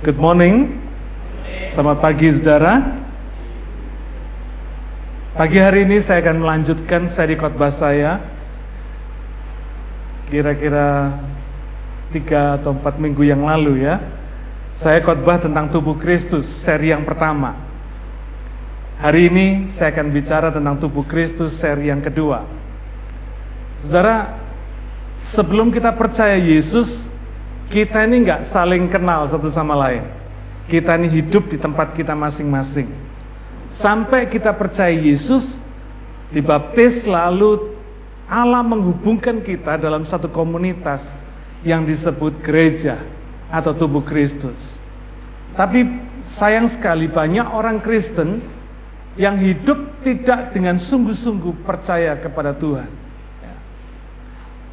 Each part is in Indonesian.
Good morning. Selamat pagi saudara. Pagi hari ini saya akan melanjutkan seri khotbah saya. Kira-kira tiga atau empat minggu yang lalu ya. Saya khotbah tentang tubuh Kristus, seri yang pertama. Hari ini saya akan bicara tentang tubuh Kristus, seri yang kedua. Saudara, sebelum kita percaya Yesus, kita ini nggak saling kenal satu sama lain. Kita ini hidup di tempat kita masing-masing. Sampai kita percaya Yesus, dibaptis lalu Allah menghubungkan kita dalam satu komunitas yang disebut gereja atau tubuh Kristus. Tapi sayang sekali banyak orang Kristen yang hidup tidak dengan sungguh-sungguh percaya kepada Tuhan.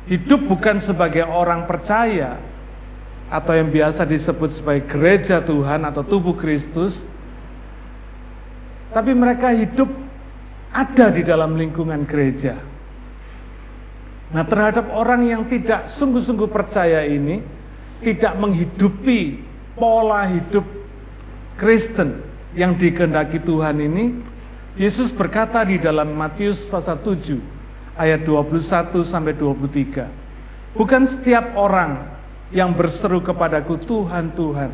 Hidup bukan sebagai orang percaya, atau yang biasa disebut sebagai gereja Tuhan atau tubuh Kristus, tapi mereka hidup ada di dalam lingkungan gereja. Nah, terhadap orang yang tidak sungguh-sungguh percaya ini, tidak menghidupi pola hidup Kristen yang dikehendaki Tuhan ini, Yesus berkata di dalam Matius pasal 7 ayat 21 sampai 23. Bukan setiap orang yang berseru kepadaku Tuhan Tuhan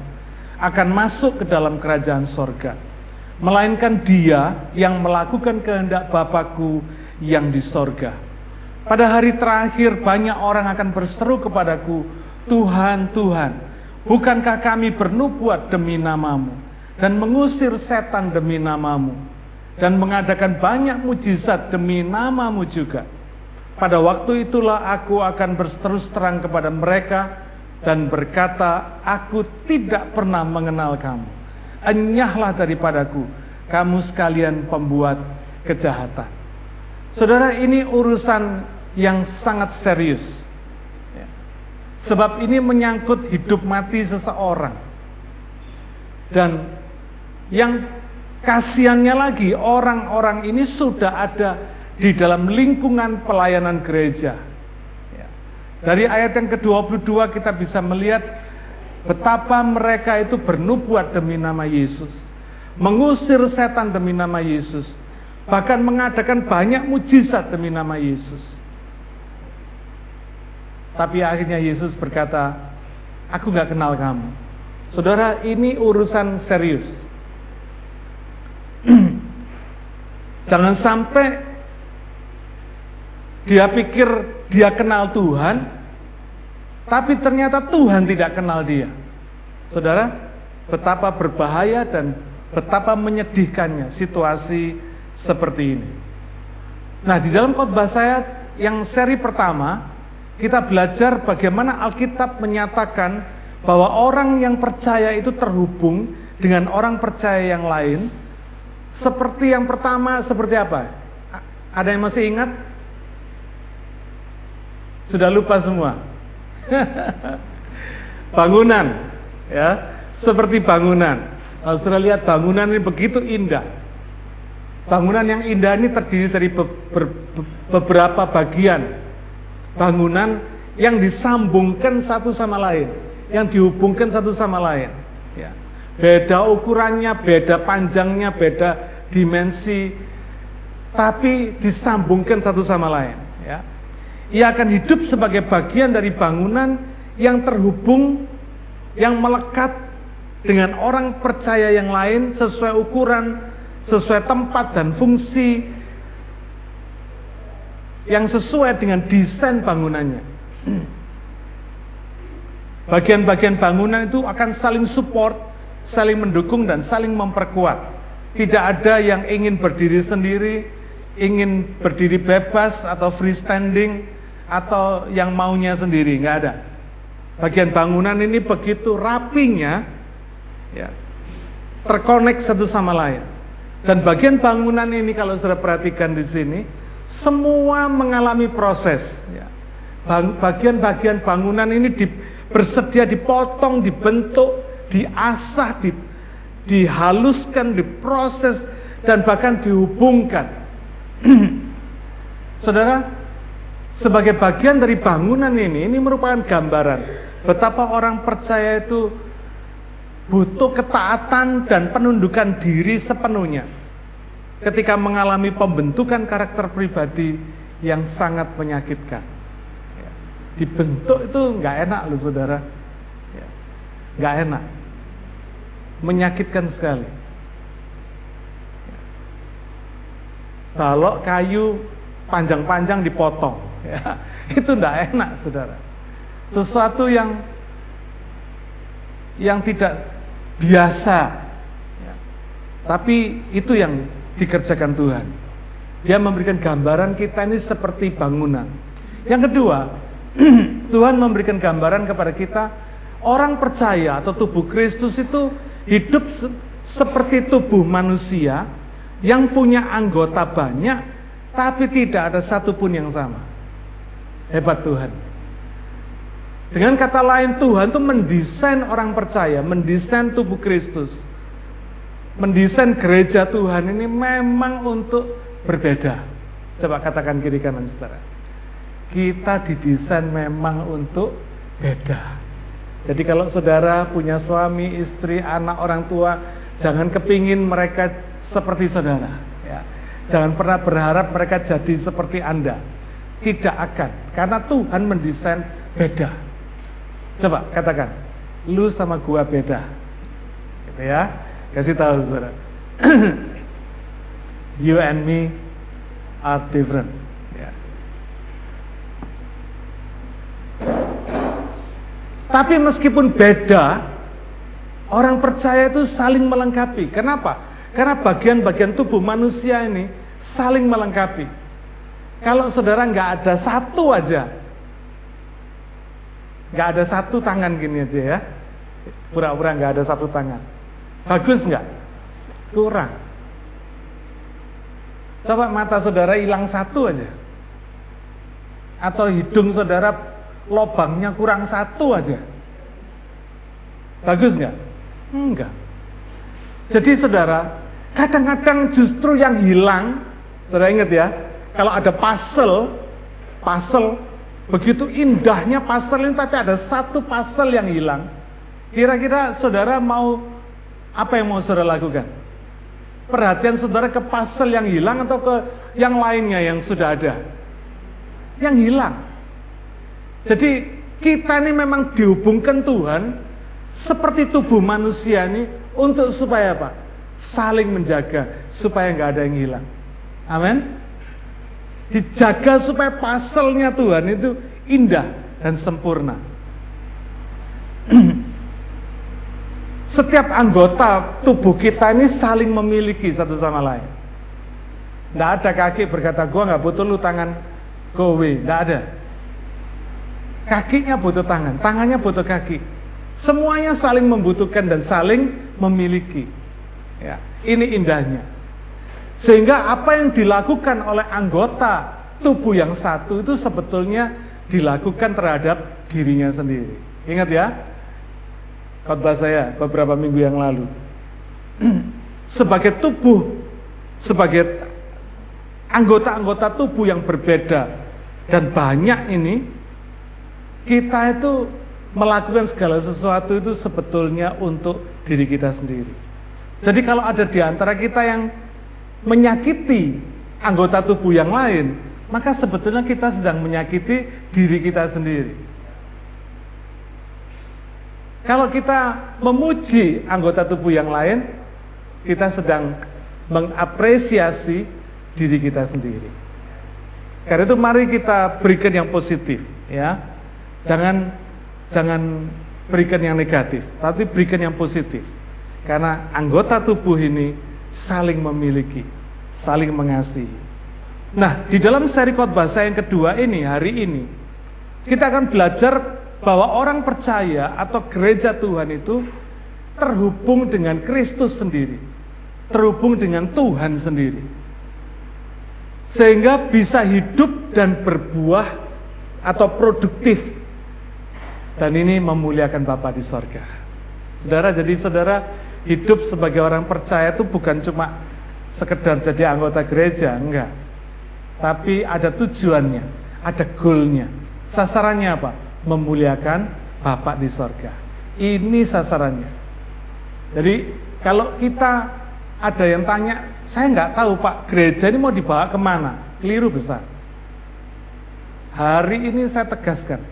akan masuk ke dalam kerajaan sorga. Melainkan dia yang melakukan kehendak Bapakku yang di sorga. Pada hari terakhir banyak orang akan berseru kepadaku, Tuhan, Tuhan, bukankah kami bernubuat demi namamu dan mengusir setan demi namamu dan mengadakan banyak mujizat demi namamu juga. Pada waktu itulah aku akan berterus terang kepada mereka dan berkata, Aku tidak pernah mengenal kamu. Enyahlah daripadaku, kamu sekalian pembuat kejahatan. Saudara, ini urusan yang sangat serius. Ya. Sebab ini menyangkut hidup mati seseorang. Dan yang kasihannya lagi, orang-orang ini sudah ada di dalam lingkungan pelayanan gereja dari ayat yang ke-22 kita bisa melihat betapa mereka itu bernubuat demi nama Yesus. Mengusir setan demi nama Yesus. Bahkan mengadakan banyak mujizat demi nama Yesus. Tapi akhirnya Yesus berkata, aku gak kenal kamu. Saudara, ini urusan serius. Jangan sampai dia pikir dia kenal Tuhan, tapi ternyata Tuhan tidak kenal dia. Saudara, betapa berbahaya dan betapa menyedihkannya situasi seperti ini. Nah, di dalam khotbah saya yang seri pertama, kita belajar bagaimana Alkitab menyatakan bahwa orang yang percaya itu terhubung dengan orang percaya yang lain. Seperti yang pertama, seperti apa? Ada yang masih ingat? Sudah lupa semua. bangunan, ya, seperti bangunan. Kalau sudah lihat bangunan ini begitu indah. Bangunan yang indah ini terdiri dari be be beberapa bagian bangunan yang disambungkan satu sama lain, yang dihubungkan satu sama lain. Ya. Beda ukurannya, beda panjangnya, beda dimensi, tapi disambungkan satu sama lain. Ya. Ia akan hidup sebagai bagian dari bangunan yang terhubung, yang melekat dengan orang percaya yang lain sesuai ukuran, sesuai tempat dan fungsi yang sesuai dengan desain bangunannya. Bagian-bagian bangunan itu akan saling support, saling mendukung dan saling memperkuat. Tidak ada yang ingin berdiri sendiri, ingin berdiri bebas atau freestanding, atau yang maunya sendiri, nggak ada. Bagian bangunan ini begitu rapinya, ya, terkonek satu sama lain. Dan bagian bangunan ini kalau sudah perhatikan di sini, semua mengalami proses. Ya. Bagian-bagian bangunan ini di, bersedia dipotong, dibentuk, diasah, di, dihaluskan, diproses, dan bahkan dihubungkan. Saudara, sebagai bagian dari bangunan ini, ini merupakan gambaran betapa orang percaya itu butuh ketaatan dan penundukan diri sepenuhnya ketika mengalami pembentukan karakter pribadi yang sangat menyakitkan. Ya. Dibentuk itu nggak enak loh saudara, ya. nggak enak, menyakitkan sekali. Ya. Kalau kayu panjang-panjang dipotong, ya, itu nggak enak saudara. Sesuatu yang yang tidak biasa. Ya. Tapi itu yang dikerjakan Tuhan. Dia memberikan gambaran kita ini seperti bangunan. Yang kedua, Tuhan memberikan gambaran kepada kita, orang percaya atau tubuh Kristus itu hidup se seperti tubuh manusia yang punya anggota banyak, tapi tidak ada satupun yang sama. Hebat Tuhan. Dengan kata lain Tuhan itu mendesain orang percaya, mendesain tubuh Kristus. Mendesain gereja Tuhan ini memang untuk berbeda. Coba katakan kiri kanan saudara. Kita didesain memang untuk beda. Jadi kalau saudara punya suami, istri, anak, orang tua, jangan kepingin mereka seperti saudara. Ya. Jangan pernah berharap mereka jadi seperti Anda. Tidak akan. Karena Tuhan mendesain beda. Coba katakan, lu sama gua beda. Gitu ya. Kasih tahu saudara. you and me are different. Ya. Tapi meskipun beda, orang percaya itu saling melengkapi. Kenapa? Karena bagian-bagian tubuh manusia ini saling melengkapi. Kalau saudara nggak ada satu aja nggak ada satu tangan gini aja ya. Pura-pura nggak ada satu tangan. Bagus nggak? Kurang. Coba mata saudara hilang satu aja. Atau hidung saudara lobangnya kurang satu aja. Bagus nggak? Enggak. Jadi saudara, kadang-kadang justru yang hilang, saudara ingat ya, kalau ada puzzle, puzzle Begitu indahnya pasal ini tapi ada satu pasal yang hilang. Kira-kira saudara mau apa yang mau saudara lakukan? Perhatian saudara ke pasal yang hilang atau ke yang lainnya yang sudah ada? Yang hilang. Jadi kita ini memang dihubungkan Tuhan seperti tubuh manusia ini untuk supaya apa? Saling menjaga supaya nggak ada yang hilang. Amin. Dijaga supaya pasalnya Tuhan itu indah dan sempurna. Setiap anggota tubuh kita ini saling memiliki satu sama lain. Tidak ada kaki berkata, gue nggak butuh lu tangan kowe. Tidak ada. Kakinya butuh tangan, tangannya butuh kaki. Semuanya saling membutuhkan dan saling memiliki. Ya, ini indahnya. Sehingga apa yang dilakukan oleh anggota tubuh yang satu itu sebetulnya dilakukan terhadap dirinya sendiri. Ingat ya, khotbah saya beberapa minggu yang lalu. sebagai tubuh, sebagai anggota-anggota tubuh yang berbeda dan banyak ini, kita itu melakukan segala sesuatu itu sebetulnya untuk diri kita sendiri. Jadi kalau ada di antara kita yang menyakiti anggota tubuh yang lain, maka sebetulnya kita sedang menyakiti diri kita sendiri. Kalau kita memuji anggota tubuh yang lain, kita sedang mengapresiasi diri kita sendiri. Karena itu mari kita berikan yang positif, ya. Jangan jangan berikan yang negatif, tapi berikan yang positif. Karena anggota tubuh ini saling memiliki, saling mengasihi. Nah, di dalam seri khotbah saya yang kedua ini, hari ini, kita akan belajar bahwa orang percaya atau gereja Tuhan itu terhubung dengan Kristus sendiri, terhubung dengan Tuhan sendiri. Sehingga bisa hidup dan berbuah atau produktif. Dan ini memuliakan Bapa di sorga. Saudara, jadi saudara hidup sebagai orang percaya itu bukan cuma sekedar jadi anggota gereja, enggak. Tapi ada tujuannya, ada goalnya. Sasarannya apa? Memuliakan Bapak di sorga. Ini sasarannya. Jadi kalau kita ada yang tanya, saya nggak tahu Pak, gereja ini mau dibawa ke mana? Keliru besar. Hari ini saya tegaskan,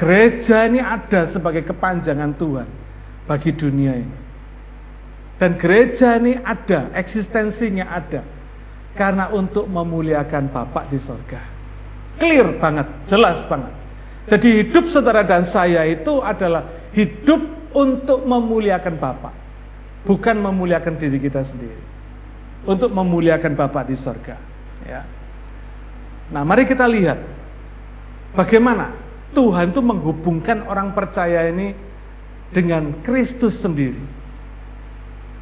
gereja ini ada sebagai kepanjangan Tuhan bagi dunia ini. Dan gereja ini ada, eksistensinya ada. Karena untuk memuliakan Bapak di sorga. Clear banget, jelas banget. Jadi hidup saudara dan saya itu adalah hidup untuk memuliakan Bapak. Bukan memuliakan diri kita sendiri. Untuk memuliakan Bapak di sorga. Ya. Nah mari kita lihat. Bagaimana Tuhan itu menghubungkan orang percaya ini dengan Kristus sendiri.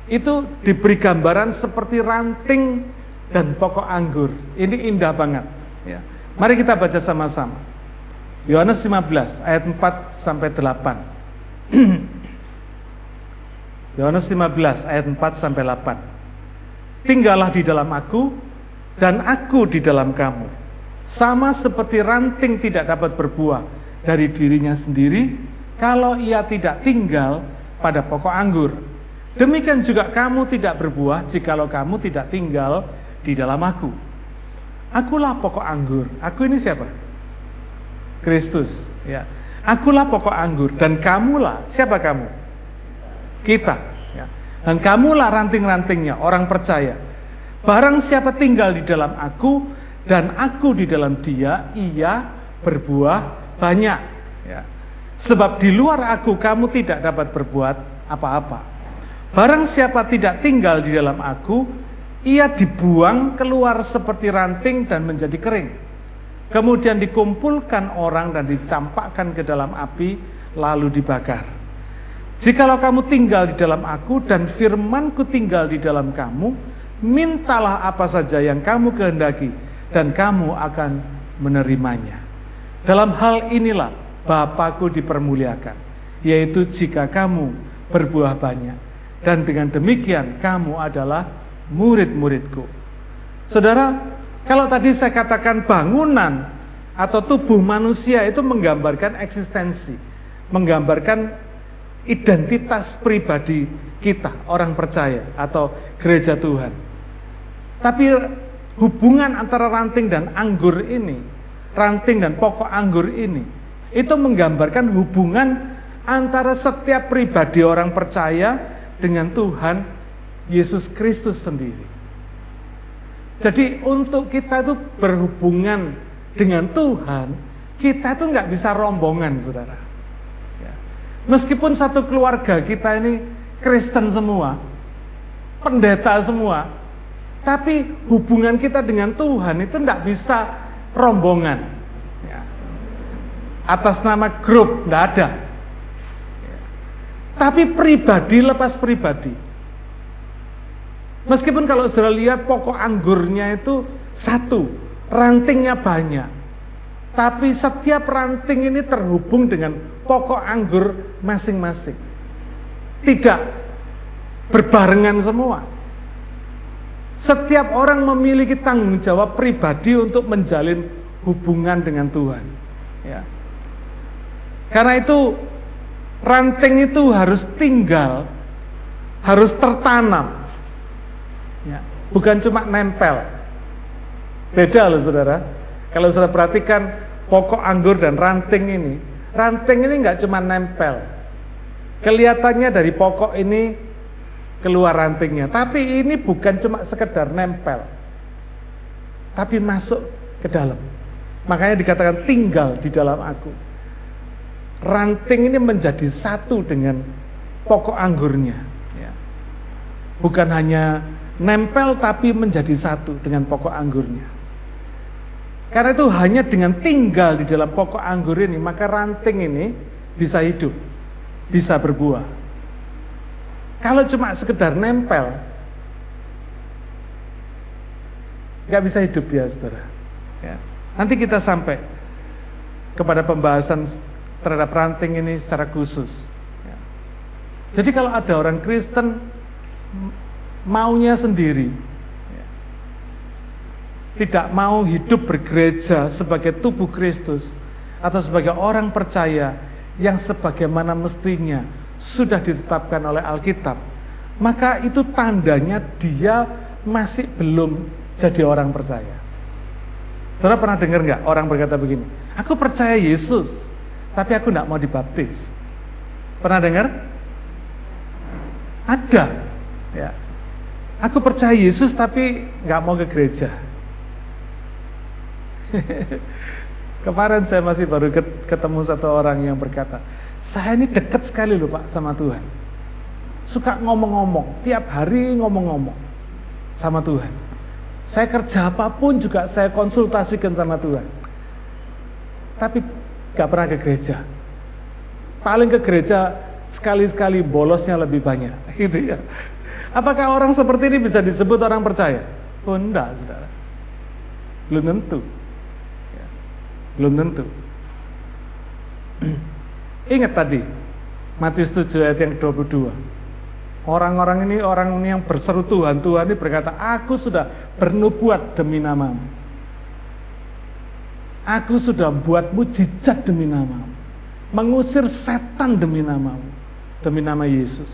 Itu diberi gambaran seperti ranting dan pokok anggur. Ini indah banget. Ya. Mari kita baca sama-sama. Yohanes 15 ayat 4 sampai 8. Yohanes 15 ayat 4 sampai 8. Tinggallah di dalam aku dan aku di dalam kamu. Sama seperti ranting tidak dapat berbuah dari dirinya sendiri kalau ia tidak tinggal pada pokok anggur. Demikian juga kamu tidak berbuah jikalau kamu tidak tinggal di dalam aku. Akulah pokok anggur. Aku ini siapa? Kristus, ya. Akulah pokok anggur dan kamulah siapa kamu? Kita, ya. Dan kamulah ranting-rantingnya, orang percaya. Barang siapa tinggal di dalam aku dan aku di dalam dia, ia berbuah banyak, ya. Sebab di luar aku kamu tidak dapat berbuat apa-apa. Barang siapa tidak tinggal di dalam aku, ia dibuang keluar seperti ranting dan menjadi kering. Kemudian dikumpulkan orang dan dicampakkan ke dalam api lalu dibakar. Jikalau kamu tinggal di dalam aku dan firmanku tinggal di dalam kamu, mintalah apa saja yang kamu kehendaki dan kamu akan menerimanya. Dalam hal inilah Bapakku dipermuliakan, yaitu jika kamu berbuah banyak dan dengan demikian kamu adalah murid-muridku. Saudara, kalau tadi saya katakan bangunan atau tubuh manusia itu menggambarkan eksistensi, menggambarkan identitas pribadi kita, orang percaya atau gereja Tuhan. Tapi hubungan antara ranting dan anggur ini, ranting dan pokok anggur ini, itu menggambarkan hubungan antara setiap pribadi orang percaya dengan Tuhan Yesus Kristus sendiri. Jadi untuk kita itu berhubungan dengan Tuhan, kita itu nggak bisa rombongan, saudara. Ya. Meskipun satu keluarga kita ini Kristen semua, pendeta semua, tapi hubungan kita dengan Tuhan itu nggak bisa rombongan. Ya. Atas nama grup nggak ada. Ya. Tapi pribadi lepas pribadi. Meskipun kalau sudah lihat pokok anggurnya itu satu, rantingnya banyak. Tapi setiap ranting ini terhubung dengan pokok anggur masing-masing. Tidak berbarengan semua. Setiap orang memiliki tanggung jawab pribadi untuk menjalin hubungan dengan Tuhan. Ya. Karena itu ranting itu harus tinggal, harus tertanam Ya. Bukan cuma nempel. Beda loh saudara. Kalau saudara perhatikan pokok anggur dan ranting ini. Ranting ini nggak cuma nempel. Kelihatannya dari pokok ini keluar rantingnya. Tapi ini bukan cuma sekedar nempel. Tapi masuk ke dalam. Makanya dikatakan tinggal di dalam aku. Ranting ini menjadi satu dengan pokok anggurnya. Ya. Bukan hanya nempel tapi menjadi satu dengan pokok anggurnya. Karena itu hanya dengan tinggal di dalam pokok anggur ini, maka ranting ini bisa hidup, bisa berbuah. Kalau cuma sekedar nempel, nggak bisa hidup dia, saudara. Ya. Nanti kita sampai kepada pembahasan terhadap ranting ini secara khusus. Ya. Jadi kalau ada orang Kristen maunya sendiri. Tidak mau hidup bergereja sebagai tubuh Kristus atau sebagai orang percaya yang sebagaimana mestinya sudah ditetapkan oleh Alkitab, maka itu tandanya dia masih belum jadi orang percaya. Saudara pernah dengar nggak orang berkata begini, aku percaya Yesus, tapi aku nggak mau dibaptis. Pernah dengar? Ada. Ya. Aku percaya Yesus tapi nggak mau ke gereja. Kemarin saya masih baru ketemu satu orang yang berkata, saya ini dekat sekali loh Pak sama Tuhan. Suka ngomong-ngomong, tiap hari ngomong-ngomong sama Tuhan. Saya kerja apa pun juga saya konsultasikan sama Tuhan. Tapi gak pernah ke gereja. Paling ke gereja sekali-sekali bolosnya lebih banyak. Gitu ya. Apakah orang seperti ini bisa disebut orang percaya? Oh enggak, saudara. Belum tentu. Ya. Belum tentu. Ingat tadi, Matius 7 ayat yang 22. Orang-orang ini, orang ini yang berseru Tuhan, Tuhan ini berkata, aku sudah bernubuat demi namamu. Aku sudah buat mujizat demi namamu. Mengusir setan demi namamu. Demi nama Yesus.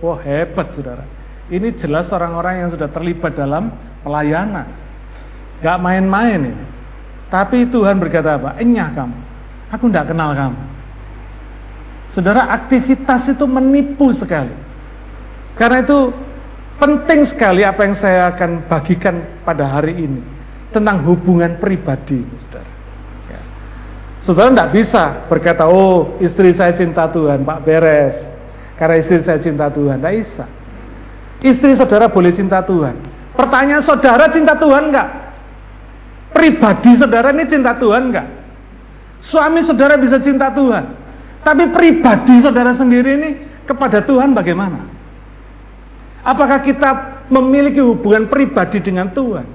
Wah hebat saudara. Ini jelas orang-orang yang sudah terlibat dalam pelayanan. Gak main-main ini. Tapi Tuhan berkata apa? Enyah kamu. Aku tidak kenal kamu. Saudara, aktivitas itu menipu sekali. Karena itu penting sekali apa yang saya akan bagikan pada hari ini tentang hubungan pribadi, saudara. Ya. Saudara tidak bisa berkata, oh istri saya cinta Tuhan, Pak beres. Karena istri saya cinta Tuhan, tidak bisa. Istri saudara boleh cinta Tuhan. Pertanyaan saudara cinta Tuhan enggak? Pribadi saudara ini cinta Tuhan enggak? Suami saudara bisa cinta Tuhan. Tapi pribadi saudara sendiri ini kepada Tuhan bagaimana? Apakah kita memiliki hubungan pribadi dengan Tuhan?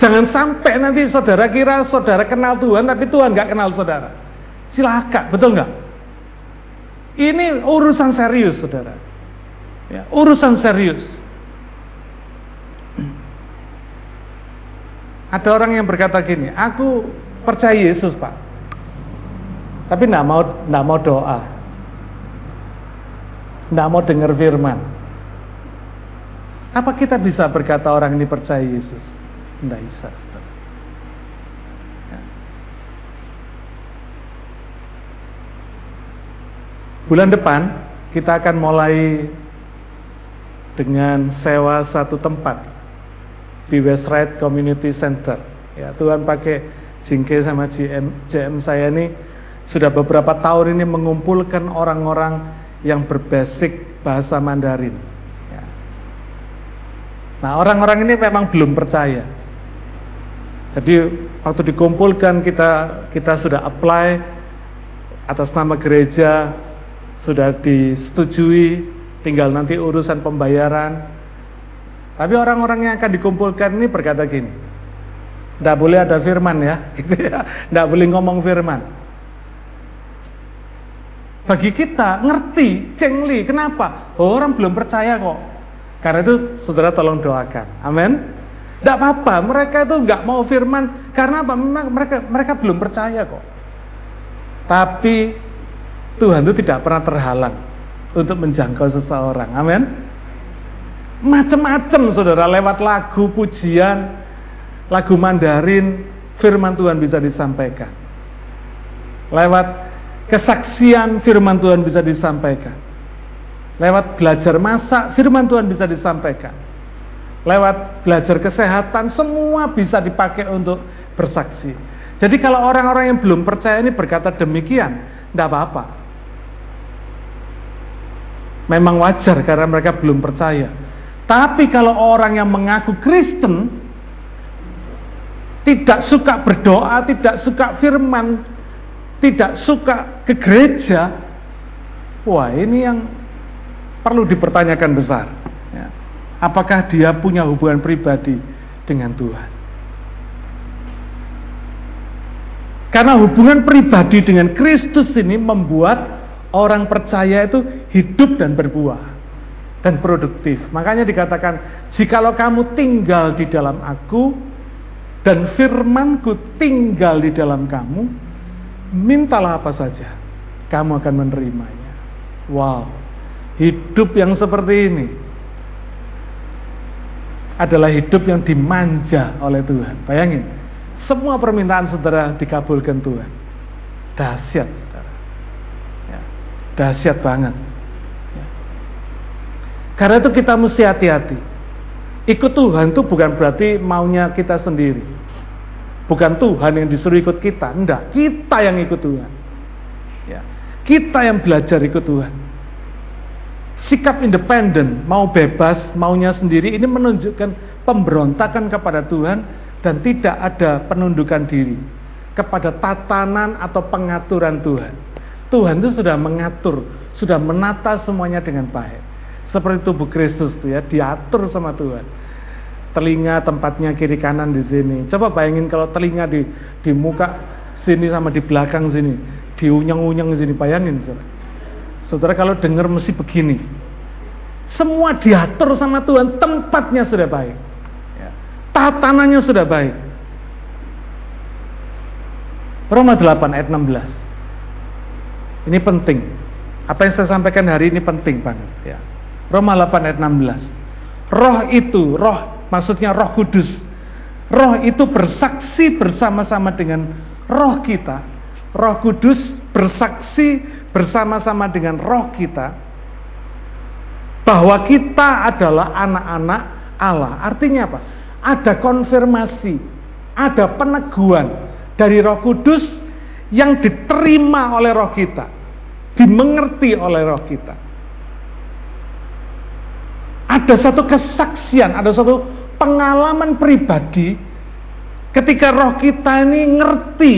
Jangan sampai nanti saudara kira saudara kenal Tuhan tapi Tuhan nggak kenal saudara. Silakan, betul nggak? Ini urusan serius, saudara. Ya, urusan serius. Ada orang yang berkata gini, aku percaya Yesus pak, tapi tidak mau tidak mau doa, tidak mau dengar firman. Apa kita bisa berkata orang ini percaya Yesus? Tidak bisa. Bulan depan kita akan mulai dengan sewa satu tempat di West Ride Community Center. Ya, Tuhan pakai Jingke sama GM, GM saya ini sudah beberapa tahun ini mengumpulkan orang-orang yang berbasic bahasa Mandarin. Ya. Nah orang-orang ini memang belum percaya. Jadi waktu dikumpulkan kita kita sudah apply atas nama gereja sudah disetujui, tinggal nanti urusan pembayaran. Tapi orang-orang yang akan dikumpulkan ini berkata gini, tidak boleh ada firman ya, gitu ya, tidak boleh ngomong firman. Bagi kita ngerti, cengli, kenapa? Orang belum percaya kok. Karena itu saudara tolong doakan, amin. Tidak apa-apa, mereka itu nggak mau firman karena apa? Memang mereka mereka belum percaya kok. Tapi Tuhan itu tidak pernah terhalang untuk menjangkau seseorang. Amin. Macam-macam saudara lewat lagu pujian, lagu Mandarin, firman Tuhan bisa disampaikan. Lewat kesaksian firman Tuhan bisa disampaikan. Lewat belajar masak firman Tuhan bisa disampaikan. Lewat belajar kesehatan semua bisa dipakai untuk bersaksi. Jadi kalau orang-orang yang belum percaya ini berkata demikian, tidak apa-apa memang wajar karena mereka belum percaya. Tapi kalau orang yang mengaku Kristen tidak suka berdoa, tidak suka firman, tidak suka ke gereja, wah ini yang perlu dipertanyakan besar. Ya. Apakah dia punya hubungan pribadi dengan Tuhan? Karena hubungan pribadi dengan Kristus ini membuat orang percaya itu hidup dan berbuah dan produktif. Makanya dikatakan, jikalau kamu tinggal di dalam aku dan firmanku tinggal di dalam kamu, mintalah apa saja kamu akan menerimanya. Wow, hidup yang seperti ini adalah hidup yang dimanja oleh Tuhan. Bayangin, semua permintaan saudara dikabulkan Tuhan. Dahsyat, saudara. Ya, dahsyat banget. Ya. Karena itu kita mesti hati-hati. Ikut Tuhan itu bukan berarti maunya kita sendiri. Bukan Tuhan yang disuruh ikut kita, enggak. Kita yang ikut Tuhan. Ya. Kita yang belajar ikut Tuhan. Sikap independen, mau bebas, maunya sendiri, ini menunjukkan pemberontakan kepada Tuhan dan tidak ada penundukan diri kepada tatanan atau pengaturan Tuhan. Tuhan itu sudah mengatur, sudah menata semuanya dengan baik. Seperti tubuh Kristus itu ya, diatur sama Tuhan telinga tempatnya kiri kanan di sini. Coba bayangin kalau telinga di di muka sini sama di belakang sini, diunyeng-unyeng sini, bayangin saudara. Saudara kalau dengar mesti begini. Semua diatur sama Tuhan, tempatnya sudah baik. Ya. Tatanannya sudah baik. Roma 8 ayat 16. Ini penting. Apa yang saya sampaikan hari ini penting banget ya. Roma 8 ayat 16. Roh itu, roh maksudnya roh kudus. Roh itu bersaksi bersama-sama dengan roh kita. Roh kudus bersaksi bersama-sama dengan roh kita bahwa kita adalah anak-anak Allah. Artinya apa? Ada konfirmasi, ada peneguhan dari Roh Kudus yang diterima oleh roh kita, dimengerti oleh roh kita. Ada satu kesaksian, ada satu pengalaman pribadi ketika roh kita ini ngerti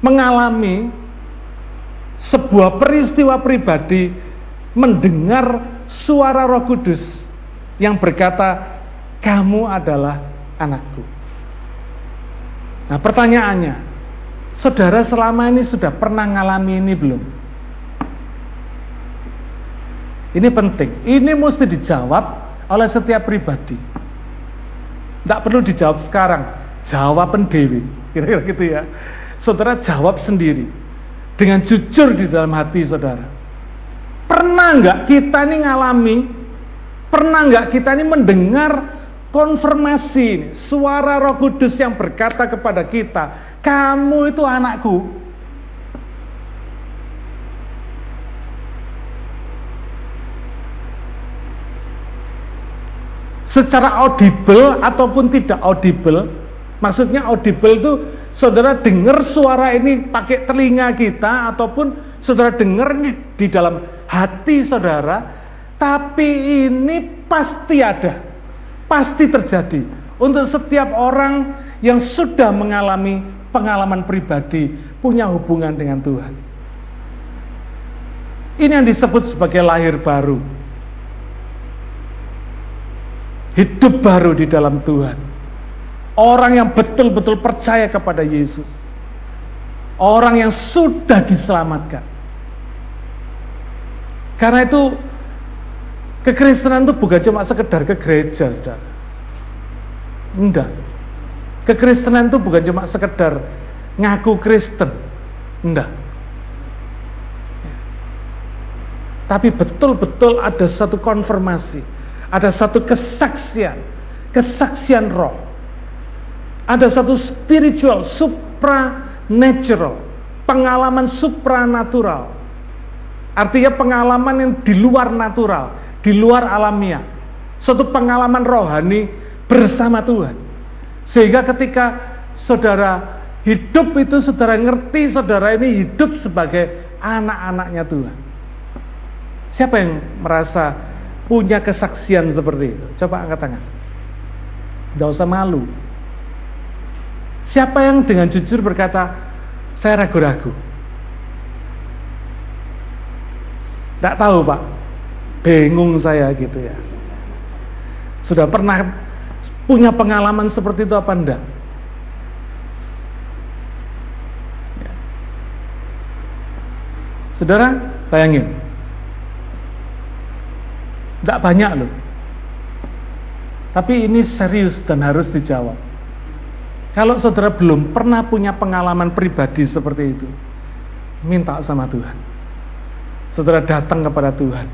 mengalami sebuah peristiwa pribadi mendengar suara Roh Kudus yang berkata kamu adalah anakku. Nah, pertanyaannya, saudara selama ini sudah pernah ngalami ini belum? Ini penting. Ini mesti dijawab oleh setiap pribadi. Tidak perlu dijawab sekarang. Jawaban Dewi. Kira-kira gitu ya. Saudara jawab sendiri. Dengan jujur di dalam hati saudara. Pernah nggak kita ini ngalami? Pernah nggak kita ini mendengar konfirmasi suara Roh Kudus yang berkata kepada kita, kamu itu anakku, secara audible ataupun tidak audible. Maksudnya audible itu saudara dengar suara ini pakai telinga kita ataupun saudara dengar ini di dalam hati saudara, tapi ini pasti ada. Pasti terjadi untuk setiap orang yang sudah mengalami pengalaman pribadi, punya hubungan dengan Tuhan. Ini yang disebut sebagai lahir baru hidup baru di dalam Tuhan. Orang yang betul-betul percaya kepada Yesus. Orang yang sudah diselamatkan. Karena itu kekristenan itu bukan cuma sekedar ke gereja, saudara. Enggak. Kekristenan itu bukan cuma sekedar ngaku Kristen. Enggak. Tapi betul-betul ada satu konfirmasi ada satu kesaksian, kesaksian roh. Ada satu spiritual, supranatural, pengalaman supranatural. Artinya pengalaman yang di luar natural, di luar alamiah. Satu pengalaman rohani bersama Tuhan. Sehingga ketika saudara hidup itu saudara ngerti saudara ini hidup sebagai anak-anaknya Tuhan. Siapa yang merasa punya kesaksian seperti itu? Coba angkat tangan. Tidak usah malu. Siapa yang dengan jujur berkata, saya ragu-ragu. Tidak tahu pak, bingung saya gitu ya. Sudah pernah punya pengalaman seperti itu apa enggak? Ya. Saudara, bayangin, tidak banyak loh. Tapi ini serius dan harus dijawab. Kalau saudara belum pernah punya pengalaman pribadi seperti itu, minta sama Tuhan. saudara datang kepada Tuhan.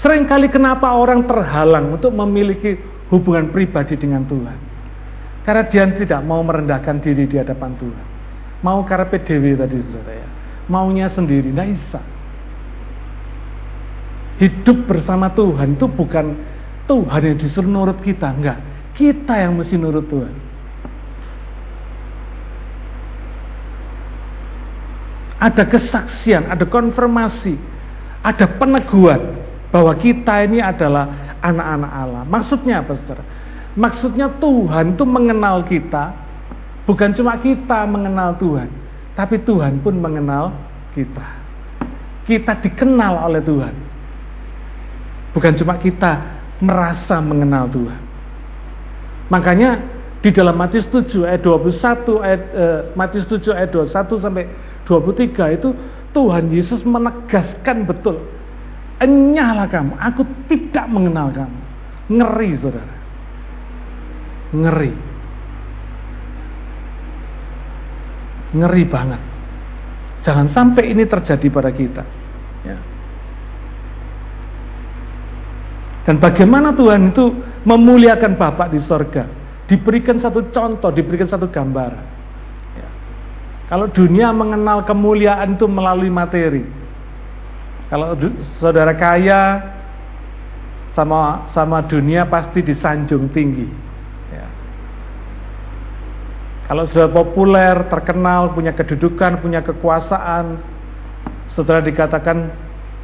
Seringkali kenapa orang terhalang untuk memiliki hubungan pribadi dengan Tuhan? Karena dia tidak mau merendahkan diri di hadapan Tuhan. Mau karena PDW tadi saudara ya. Maunya sendiri, tidak bisa. Hidup bersama Tuhan itu bukan Tuhan yang disuruh nurut kita, enggak. Kita yang mesti nurut Tuhan. Ada kesaksian, ada konfirmasi, ada peneguhan bahwa kita ini adalah anak-anak Allah. Maksudnya apa, saudara? Maksudnya Tuhan itu mengenal kita, bukan cuma kita mengenal Tuhan, tapi Tuhan pun mengenal kita. Kita dikenal oleh Tuhan. Bukan cuma kita merasa mengenal Tuhan. Makanya di dalam Matius 7 ayat 21 ayat eh, Matius 7 ayat 21 sampai 23 itu Tuhan Yesus menegaskan betul Enyahlah kamu, aku tidak mengenal kamu. Ngeri saudara. Ngeri. Ngeri banget. Jangan sampai ini terjadi pada kita. Ya. Dan bagaimana Tuhan itu memuliakan Bapak di sorga. Diberikan satu contoh, diberikan satu gambar. Ya. Kalau dunia mengenal kemuliaan itu melalui materi, kalau saudara kaya sama sama dunia pasti disanjung tinggi. Ya. Kalau sudah populer, terkenal, punya kedudukan, punya kekuasaan, saudara dikatakan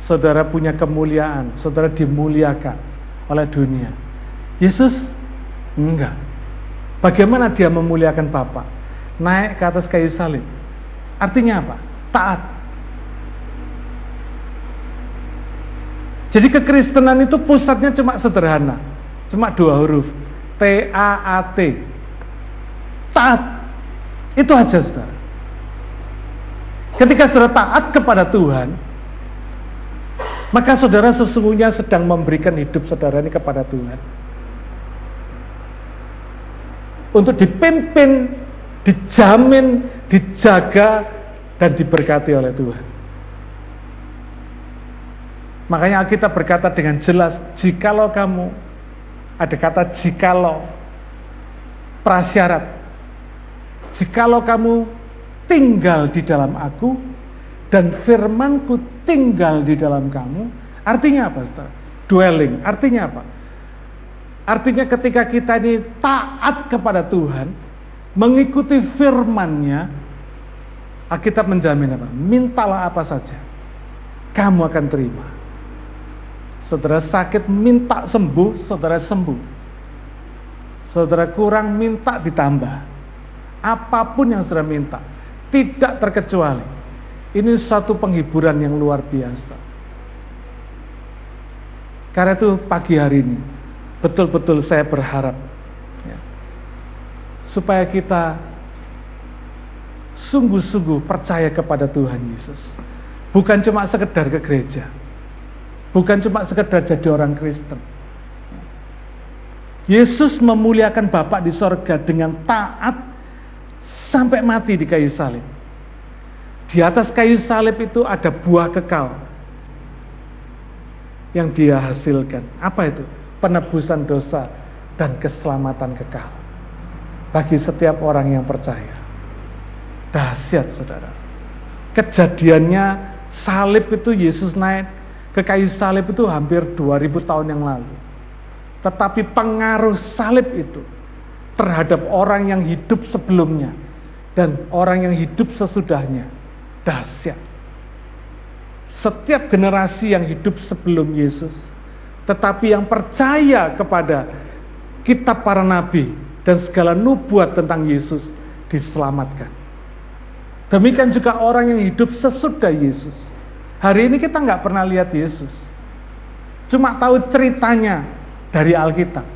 saudara punya kemuliaan, saudara dimuliakan oleh dunia. Yesus enggak. Bagaimana dia memuliakan Bapa? Naik ke atas kayu salib. Artinya apa? Taat. Jadi kekristenan itu pusatnya cuma sederhana. Cuma dua huruf. T-A-A-T. Taat. Itu aja saudara. Ketika saudara taat kepada Tuhan, maka saudara sesungguhnya sedang memberikan hidup saudara ini kepada Tuhan. Untuk dipimpin, dijamin, dijaga, dan diberkati oleh Tuhan. Makanya kita berkata dengan jelas, jikalau kamu, ada kata jikalau, prasyarat. Jikalau kamu tinggal di dalam aku, dan firmanku tinggal di dalam kamu, artinya apa? Saudara? Dwelling, artinya apa? Artinya ketika kita ini taat kepada Tuhan, mengikuti firmannya, Alkitab menjamin apa? Mintalah apa saja, kamu akan terima. Saudara sakit minta sembuh, saudara sembuh. Saudara kurang minta ditambah. Apa pun yang saudara minta, tidak terkecuali. Ini satu penghiburan yang luar biasa. Karena itu pagi hari ini, betul-betul saya berharap ya, supaya kita sungguh-sungguh percaya kepada Tuhan Yesus. Bukan cuma sekedar ke gereja, Bukan cuma sekedar jadi orang Kristen. Yesus memuliakan Bapak di sorga dengan taat sampai mati di kayu salib. Di atas kayu salib itu ada buah kekal yang dia hasilkan. Apa itu? Penebusan dosa dan keselamatan kekal bagi setiap orang yang percaya. Dahsyat saudara. Kejadiannya salib itu Yesus naik ke kayu salib itu hampir 2000 tahun yang lalu. Tetapi pengaruh salib itu terhadap orang yang hidup sebelumnya dan orang yang hidup sesudahnya dahsyat. Setiap generasi yang hidup sebelum Yesus, tetapi yang percaya kepada kitab para nabi dan segala nubuat tentang Yesus diselamatkan. Demikian juga orang yang hidup sesudah Yesus Hari ini kita nggak pernah lihat Yesus. Cuma tahu ceritanya dari Alkitab.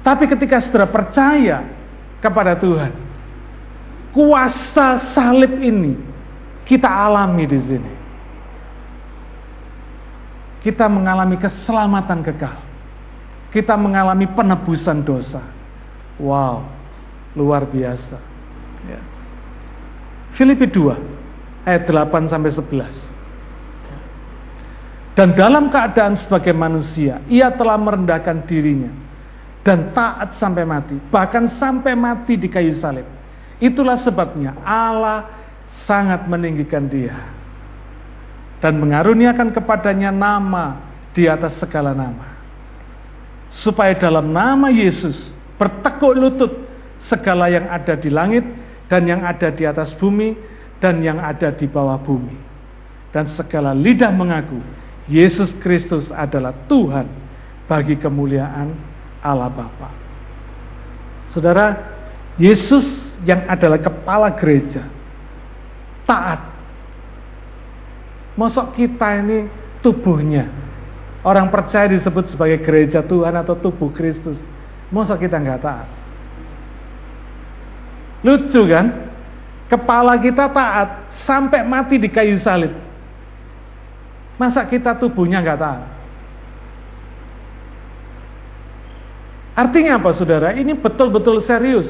Tapi ketika sudah percaya kepada Tuhan, kuasa salib ini kita alami di sini. Kita mengalami keselamatan kekal. Kita mengalami penebusan dosa. Wow, luar biasa. Ya. Filipi 2 ayat 8 sampai 11. Dan dalam keadaan sebagai manusia, ia telah merendahkan dirinya dan taat sampai mati, bahkan sampai mati di kayu salib. Itulah sebabnya Allah sangat meninggikan dia dan mengaruniakan kepadanya nama di atas segala nama. Supaya dalam nama Yesus bertekuk lutut segala yang ada di langit dan yang ada di atas bumi dan yang ada di bawah bumi. Dan segala lidah mengaku Yesus Kristus adalah Tuhan bagi kemuliaan Allah Bapa. Saudara, Yesus yang adalah kepala gereja taat. Mosok kita ini tubuhnya. Orang percaya disebut sebagai gereja Tuhan atau tubuh Kristus. Mosok kita nggak taat. Lucu kan? Kepala kita taat sampai mati di kayu salib. Masa kita tubuhnya nggak taat? Artinya apa saudara? Ini betul-betul serius.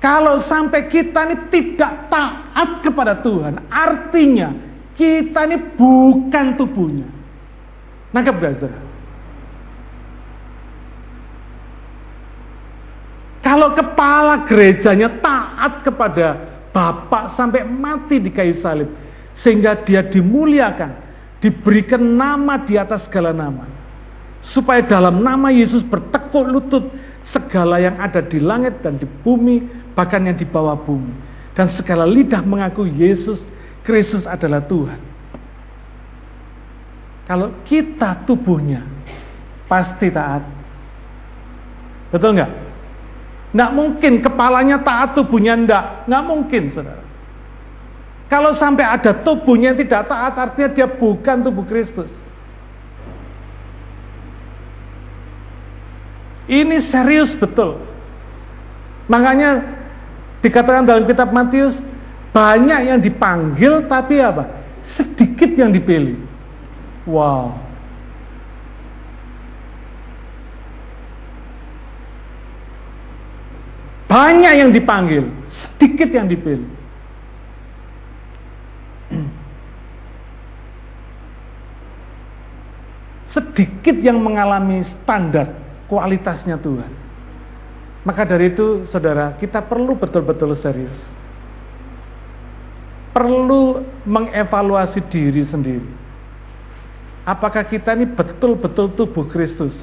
Kalau sampai kita ini tidak taat kepada Tuhan, artinya kita ini bukan tubuhnya. Nangkep gak saudara? Kalau kepala gerejanya taat kepada Bapak sampai mati di kayu salib, sehingga dia dimuliakan, diberikan nama di atas segala nama. Supaya dalam nama Yesus bertekuk lutut segala yang ada di langit dan di bumi, bahkan yang di bawah bumi. Dan segala lidah mengaku Yesus Kristus adalah Tuhan. Kalau kita tubuhnya pasti taat. Betul nggak? Nggak mungkin kepalanya taat tubuhnya enggak. Nggak mungkin saudara. Kalau sampai ada tubuhnya yang tidak taat, artinya dia bukan tubuh Kristus. Ini serius betul. Makanya dikatakan dalam kitab Matius, banyak yang dipanggil tapi apa? Sedikit yang dipilih. Wow. Banyak yang dipanggil, sedikit yang dipilih. sedikit yang mengalami standar kualitasnya Tuhan. Maka dari itu, saudara, kita perlu betul-betul serius. Perlu mengevaluasi diri sendiri. Apakah kita ini betul-betul tubuh Kristus?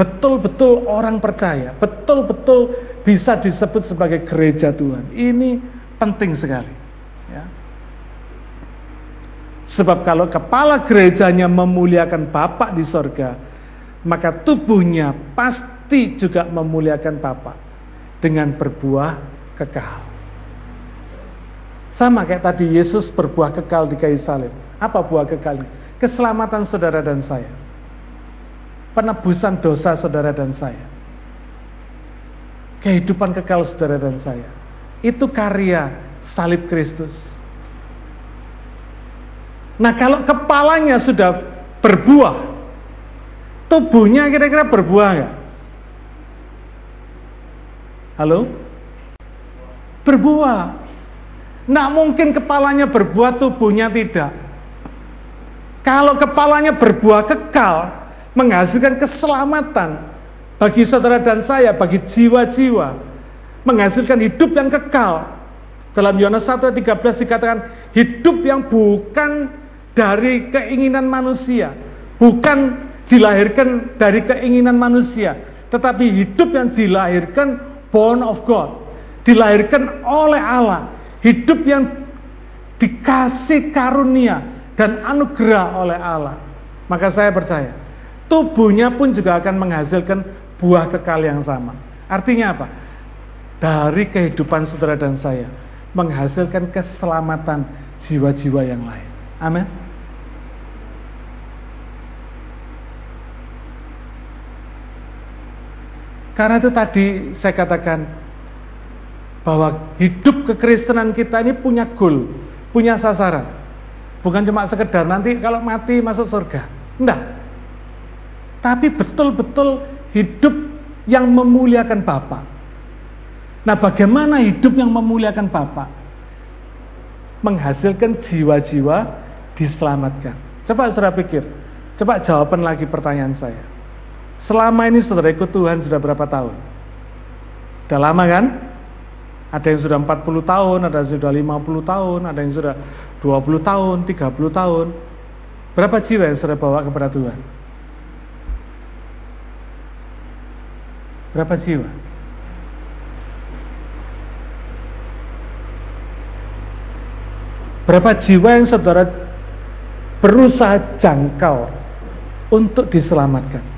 Betul-betul orang percaya, betul-betul bisa disebut sebagai gereja Tuhan. Ini penting sekali. Ya. Sebab kalau kepala gerejanya memuliakan Bapak di sorga, maka tubuhnya pasti juga memuliakan Bapak dengan berbuah kekal. Sama kayak tadi Yesus berbuah kekal di kayu salib. Apa buah kekal? Keselamatan saudara dan saya. Penebusan dosa saudara dan saya. Kehidupan kekal saudara dan saya. Itu karya salib Kristus. Nah kalau kepalanya sudah berbuah, tubuhnya kira-kira berbuah nggak? Halo? Berbuah. Nah mungkin kepalanya berbuah, tubuhnya tidak. Kalau kepalanya berbuah kekal, menghasilkan keselamatan bagi saudara dan saya, bagi jiwa-jiwa, menghasilkan hidup yang kekal. Dalam Yohanes 1 13 dikatakan hidup yang bukan dari keinginan manusia, bukan dilahirkan dari keinginan manusia, tetapi hidup yang dilahirkan born of God, dilahirkan oleh Allah, hidup yang dikasih karunia dan anugerah oleh Allah. Maka saya percaya, tubuhnya pun juga akan menghasilkan buah kekal yang sama. Artinya apa? Dari kehidupan saudara dan saya, menghasilkan keselamatan jiwa-jiwa yang lain. Amin. Karena itu tadi saya katakan bahwa hidup kekristenan kita ini punya goal, punya sasaran. Bukan cuma sekedar nanti kalau mati masuk surga. Enggak. Tapi betul-betul hidup yang memuliakan Bapa. Nah, bagaimana hidup yang memuliakan Bapa? Menghasilkan jiwa-jiwa diselamatkan. Coba saudara pikir. Coba jawaban lagi pertanyaan saya. Selama ini saudara ikut Tuhan sudah berapa tahun? Sudah lama kan? Ada yang sudah 40 tahun, ada yang sudah 50 tahun, ada yang sudah 20 tahun, 30 tahun. Berapa jiwa yang saudara bawa kepada Tuhan? Berapa jiwa? Berapa jiwa yang saudara berusaha jangkau untuk diselamatkan?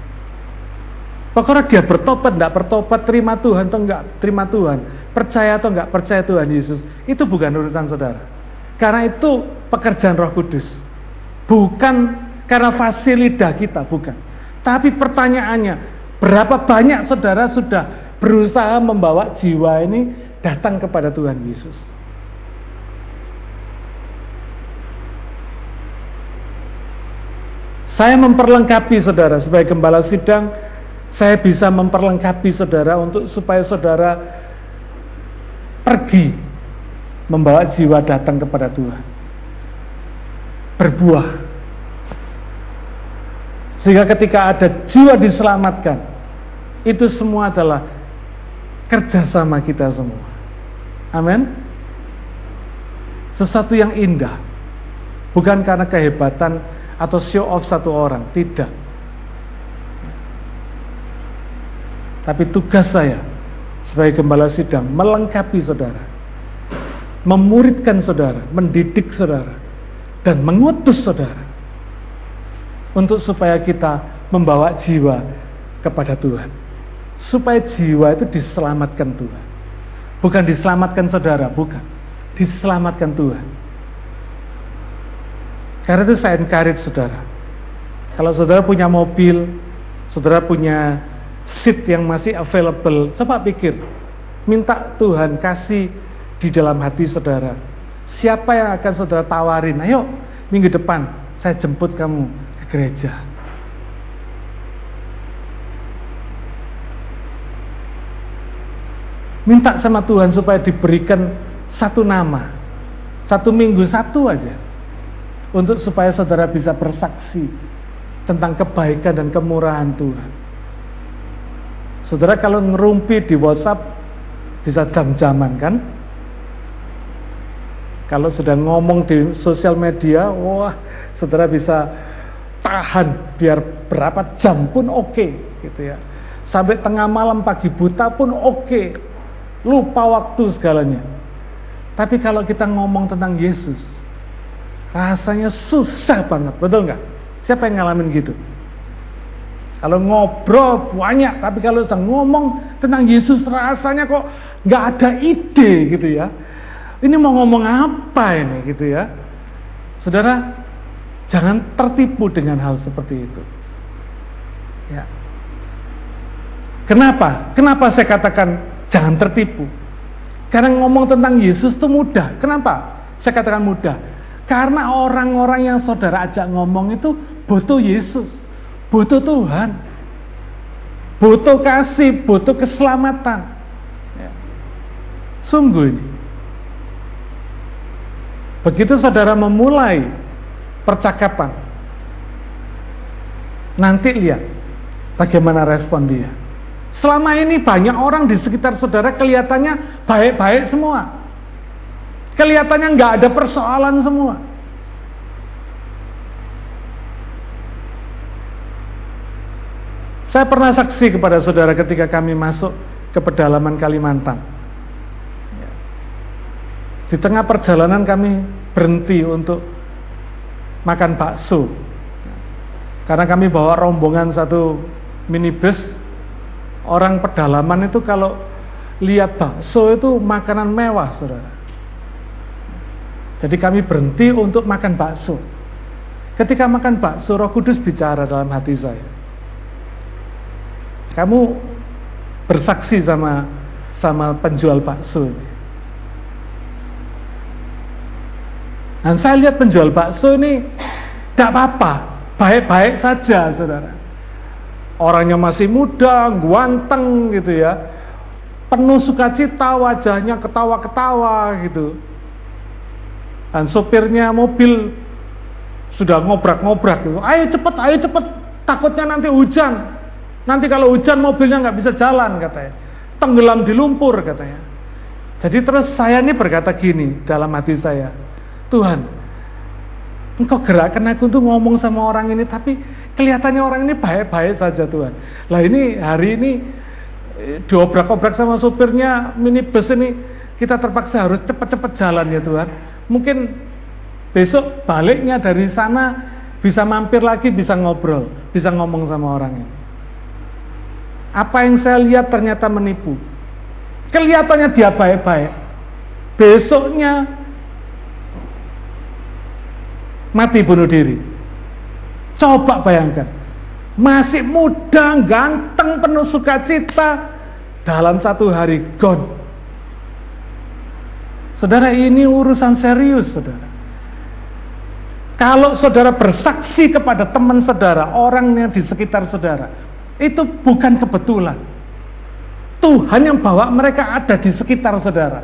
Pokoknya dia bertobat, tidak bertobat, terima Tuhan atau enggak terima Tuhan, percaya atau enggak percaya Tuhan Yesus, itu bukan urusan saudara. Karena itu pekerjaan Roh Kudus. Bukan karena fasilitas kita, bukan. Tapi pertanyaannya, berapa banyak saudara sudah berusaha membawa jiwa ini datang kepada Tuhan Yesus? Saya memperlengkapi saudara sebagai gembala sidang, saya bisa memperlengkapi saudara untuk supaya saudara pergi membawa jiwa datang kepada Tuhan. Berbuah. Sehingga ketika ada jiwa diselamatkan, itu semua adalah kerjasama kita semua. Amin. Sesuatu yang indah. Bukan karena kehebatan atau show off satu orang, tidak. Tapi tugas saya sebagai gembala sidang melengkapi saudara, memuridkan saudara, mendidik saudara, dan mengutus saudara untuk supaya kita membawa jiwa kepada Tuhan. Supaya jiwa itu diselamatkan Tuhan. Bukan diselamatkan saudara, bukan. Diselamatkan Tuhan. Karena itu saya encourage saudara. Kalau saudara punya mobil, saudara punya seat yang masih available, coba pikir. Minta Tuhan kasih di dalam hati saudara. Siapa yang akan saudara tawarin? Ayo, minggu depan saya jemput kamu ke gereja. Minta sama Tuhan supaya diberikan satu nama. Satu minggu satu aja untuk supaya saudara bisa bersaksi tentang kebaikan dan kemurahan Tuhan. Saudara kalau ngerumpi di WhatsApp bisa jam-jaman kan? Kalau sudah ngomong di sosial media, wah, saudara bisa tahan biar berapa jam pun oke, okay, gitu ya. Sampai tengah malam pagi buta pun oke. Okay. Lupa waktu segalanya. Tapi kalau kita ngomong tentang Yesus, rasanya susah banget, betul nggak? Siapa yang ngalamin gitu? Kalau ngobrol banyak, tapi kalau saya ngomong tentang Yesus rasanya kok nggak ada ide gitu ya. Ini mau ngomong apa ini gitu ya? Saudara, jangan tertipu dengan hal seperti itu. Ya. Kenapa? Kenapa saya katakan jangan tertipu? Karena ngomong tentang Yesus itu mudah. Kenapa? Saya katakan mudah. Karena orang-orang yang saudara ajak ngomong itu butuh Yesus, butuh Tuhan, butuh kasih, butuh keselamatan. Ya. Sungguh ini. Begitu saudara memulai percakapan, nanti lihat bagaimana respon dia. Selama ini banyak orang di sekitar saudara kelihatannya baik-baik semua. Kelihatannya nggak ada persoalan semua. Saya pernah saksi kepada saudara ketika kami masuk ke pedalaman Kalimantan. Di tengah perjalanan kami berhenti untuk makan bakso. Karena kami bawa rombongan satu minibus, orang pedalaman itu kalau lihat bakso itu makanan mewah, saudara. Jadi kami berhenti untuk makan bakso. Ketika makan bakso, Roh Kudus bicara dalam hati saya. Kamu bersaksi sama sama penjual bakso. Dan saya lihat penjual bakso ini tidak apa-apa, baik-baik saja, saudara. Orangnya masih muda, ganteng gitu ya, penuh sukacita, wajahnya ketawa-ketawa gitu dan sopirnya mobil sudah ngobrak-ngobrak gitu. Ayo cepet, ayo cepet, takutnya nanti hujan. Nanti kalau hujan mobilnya nggak bisa jalan katanya. Tenggelam di lumpur katanya. Jadi terus saya ini berkata gini dalam hati saya. Tuhan, engkau gerakkan aku untuk ngomong sama orang ini. Tapi kelihatannya orang ini baik-baik saja Tuhan. Lah ini hari ini eh, diobrak-obrak sama supirnya minibus ini. Kita terpaksa harus cepat-cepat jalan ya Tuhan. Mungkin besok baliknya dari sana bisa mampir lagi, bisa ngobrol, bisa ngomong sama orang ini. Apa yang saya lihat ternyata menipu. Kelihatannya dia baik-baik. Besoknya mati bunuh diri. Coba bayangkan. Masih muda, ganteng, penuh sukacita. Dalam satu hari gone. Saudara ini urusan serius saudara. Kalau saudara bersaksi kepada teman saudara, orang yang di sekitar saudara, itu bukan kebetulan. Tuhan yang bawa mereka ada di sekitar saudara.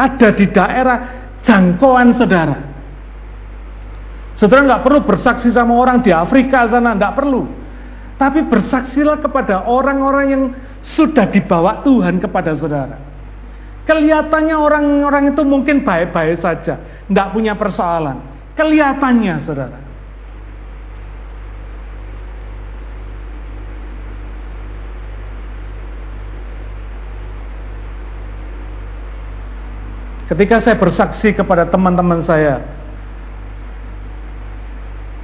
Ada di daerah jangkauan saudara. Saudara nggak perlu bersaksi sama orang di Afrika sana, nggak perlu. Tapi bersaksilah kepada orang-orang yang sudah dibawa Tuhan kepada saudara. Kelihatannya orang-orang itu mungkin baik-baik saja, nggak punya persoalan. Kelihatannya, saudara. Ketika saya bersaksi kepada teman-teman saya,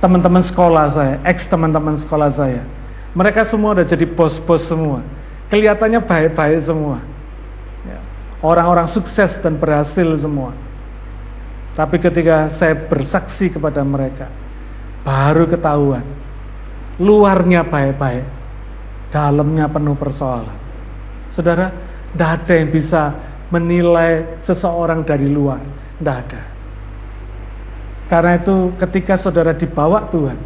teman-teman sekolah saya, ex teman-teman sekolah saya, mereka semua udah jadi bos-bos semua. Kelihatannya baik-baik semua. Ya. Orang-orang sukses dan berhasil semua. Tapi ketika saya bersaksi kepada mereka, baru ketahuan. Luarnya baik-baik, dalamnya penuh persoalan. Saudara, tidak ada yang bisa menilai seseorang dari luar. Tidak ada. Karena itu ketika saudara dibawa Tuhan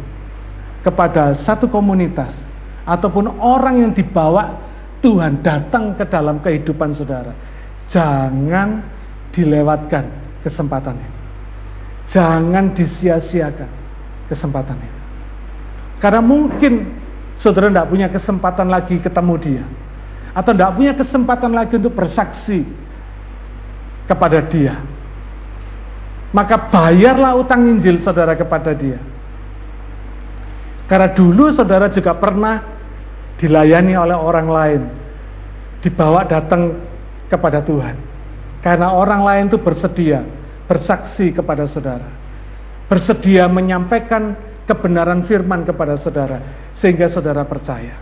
kepada satu komunitas ataupun orang yang dibawa Tuhan datang ke dalam kehidupan saudara, jangan dilewatkan kesempatan ini. Jangan disia-siakan kesempatan ini. Karena mungkin saudara tidak punya kesempatan lagi ketemu dia. Atau tidak punya kesempatan lagi untuk bersaksi kepada dia. Maka bayarlah utang Injil saudara kepada dia. Karena dulu saudara juga pernah dilayani oleh orang lain. Dibawa datang kepada Tuhan. Karena orang lain itu bersedia bersaksi kepada saudara. Bersedia menyampaikan kebenaran firman kepada saudara. Sehingga saudara percaya.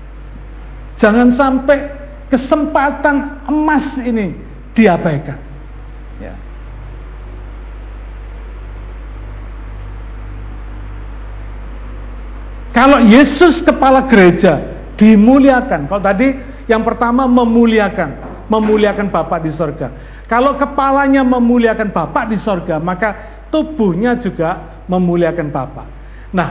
Jangan sampai kesempatan emas ini diabaikan. Ya. Kalau Yesus kepala gereja dimuliakan, kalau tadi yang pertama memuliakan, memuliakan Bapak di sorga. Kalau kepalanya memuliakan Bapak di sorga, maka tubuhnya juga memuliakan Bapak. Nah,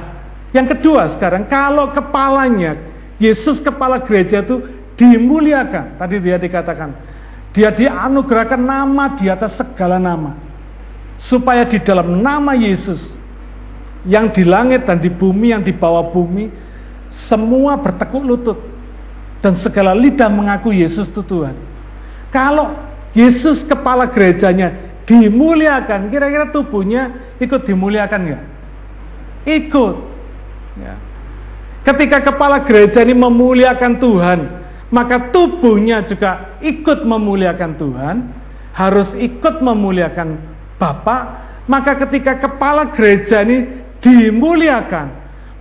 yang kedua sekarang, kalau kepalanya, Yesus kepala gereja itu dimuliakan. Tadi dia dikatakan, dia dianugerahkan nama di atas segala nama. Supaya di dalam nama Yesus yang di langit dan di bumi, yang di bawah bumi, semua bertekuk lutut dan segala lidah mengaku Yesus itu Tuhan. Kalau Yesus kepala gerejanya dimuliakan, kira-kira tubuhnya ikut dimuliakan nggak? Ikut. Ya. Ketika kepala gereja ini memuliakan Tuhan, maka tubuhnya juga ikut memuliakan Tuhan, harus ikut memuliakan Bapa, maka ketika kepala gereja ini dimuliakan,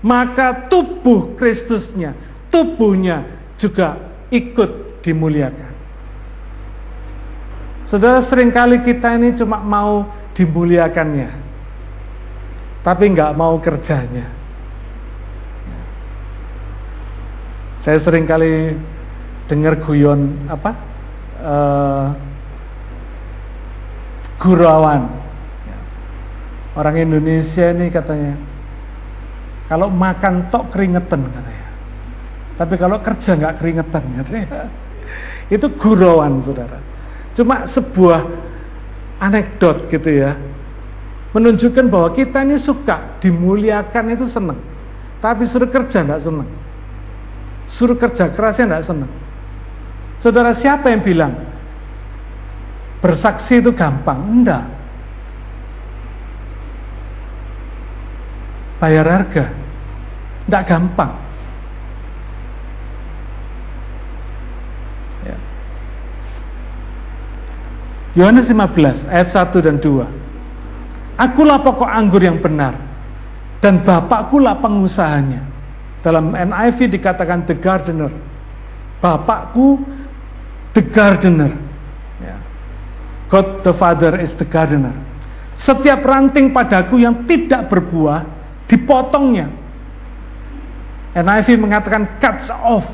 maka tubuh Kristusnya, tubuhnya juga ikut dimuliakan. Saudara sering kali kita ini cuma mau dimuliakannya, tapi nggak mau kerjanya. Saya sering kali dengar guyon apa uh, gurauan orang Indonesia ini katanya kalau makan tok keringetan katanya tapi kalau kerja nggak keringetan katanya itu gurauan saudara cuma sebuah anekdot gitu ya Menunjukkan bahwa kita ini suka dimuliakan itu senang. Tapi suruh kerja tidak senang. Suruh kerja kerasnya tidak senang. Saudara siapa yang bilang bersaksi itu gampang? Enggak. Bayar harga. Enggak gampang. Ya. Yohanes 15 ayat 1 dan 2. Akulah pokok anggur yang benar dan Bapakku lah pengusahanya. Dalam NIV dikatakan the gardener. Bapakku the gardener. Ya. God the Father is the gardener. Setiap ranting padaku yang tidak berbuah dipotongnya. NIV mengatakan cuts off.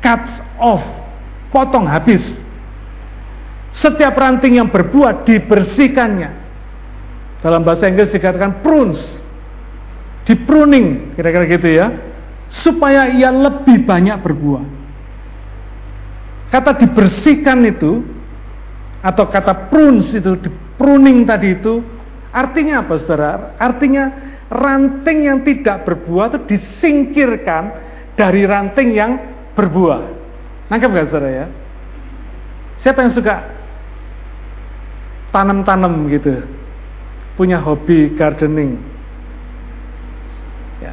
Cuts off. Potong habis. Setiap ranting yang berbuah dibersihkannya dalam bahasa Inggris dikatakan prunes. Di pruning, kira-kira gitu ya. Supaya ia lebih banyak berbuah. Kata dibersihkan itu, atau kata prunes itu, di pruning tadi itu, artinya apa saudara? Artinya ranting yang tidak berbuah itu disingkirkan dari ranting yang berbuah. Nangkep gak saudara ya? Siapa yang suka tanam-tanam gitu? punya hobi gardening. Ya.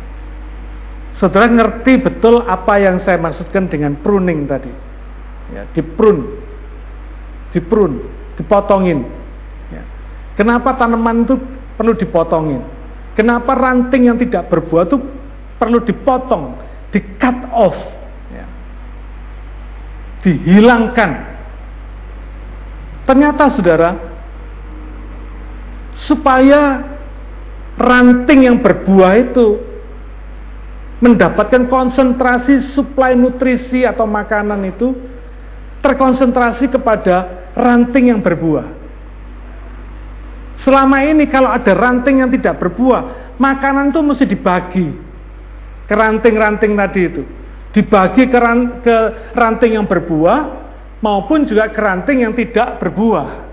Saudara ngerti betul apa yang saya maksudkan dengan pruning tadi. Ya, diprun, diprun, dipotongin. Ya. Kenapa tanaman itu perlu dipotongin? Kenapa ranting yang tidak berbuah itu perlu dipotong, di cut off, ya. dihilangkan. Ternyata saudara, supaya ranting yang berbuah itu mendapatkan konsentrasi suplai nutrisi atau makanan itu terkonsentrasi kepada ranting yang berbuah. Selama ini kalau ada ranting yang tidak berbuah, makanan itu mesti dibagi ke ranting-ranting tadi itu. Dibagi ke, ranting yang berbuah maupun juga ke ranting yang tidak berbuah.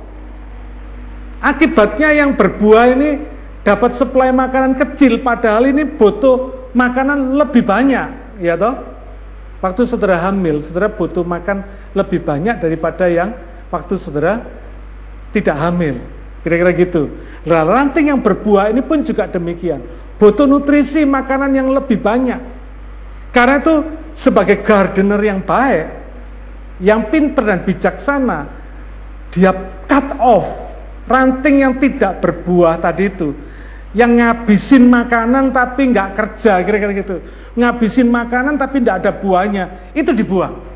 Akibatnya yang berbuah ini dapat suplai makanan kecil padahal ini butuh makanan lebih banyak, ya toh? Waktu saudara hamil, saudara butuh makan lebih banyak daripada yang waktu saudara tidak hamil. Kira-kira gitu. Nah, ranting yang berbuah ini pun juga demikian. Butuh nutrisi makanan yang lebih banyak. Karena itu sebagai gardener yang baik, yang pinter dan bijaksana, dia cut off ranting yang tidak berbuah tadi itu yang ngabisin makanan tapi nggak kerja kira-kira gitu ngabisin makanan tapi tidak ada buahnya itu dibuang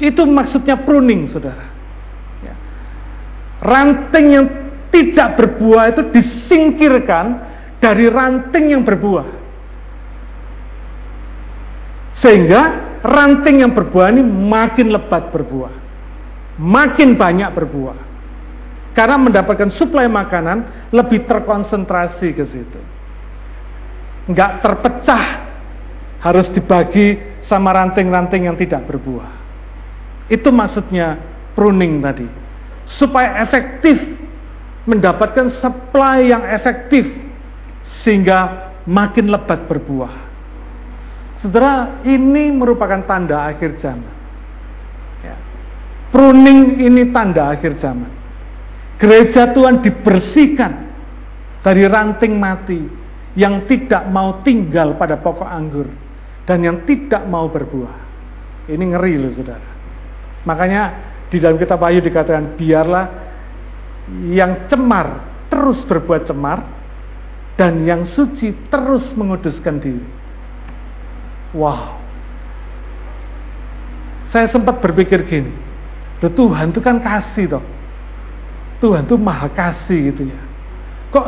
itu maksudnya pruning saudara. Ranting yang tidak berbuah itu disingkirkan dari ranting yang berbuah sehingga ranting yang berbuah ini makin lebat berbuah makin banyak berbuah karena mendapatkan suplai makanan lebih terkonsentrasi ke situ. Enggak terpecah, harus dibagi sama ranting-ranting yang tidak berbuah. Itu maksudnya pruning tadi. Supaya efektif mendapatkan supply yang efektif sehingga makin lebat berbuah. Saudara, ini merupakan tanda akhir zaman. Ya. Pruning ini tanda akhir zaman. Gereja Tuhan dibersihkan dari ranting mati yang tidak mau tinggal pada pokok anggur dan yang tidak mau berbuah. Ini ngeri loh saudara. Makanya di dalam kitab Wahyu dikatakan biarlah yang cemar terus berbuat cemar dan yang suci terus menguduskan diri. Wow. Saya sempat berpikir gini, Tuhan itu kan kasih toh. Tuhan itu maha kasih gitu ya. Kok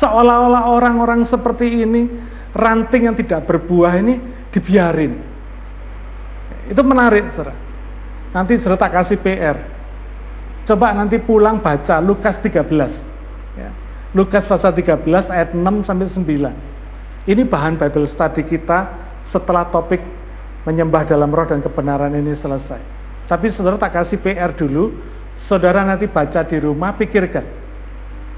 seolah-olah orang-orang seperti ini, ranting yang tidak berbuah ini dibiarin. Itu menarik, saudara. Nanti tak kasih PR. Coba nanti pulang baca Lukas 13. Ya. Lukas pasal 13 ayat 6 sampai 9. Ini bahan Bible study kita setelah topik menyembah dalam roh dan kebenaran ini selesai. Tapi saudara tak kasih PR dulu, Saudara nanti baca di rumah, pikirkan.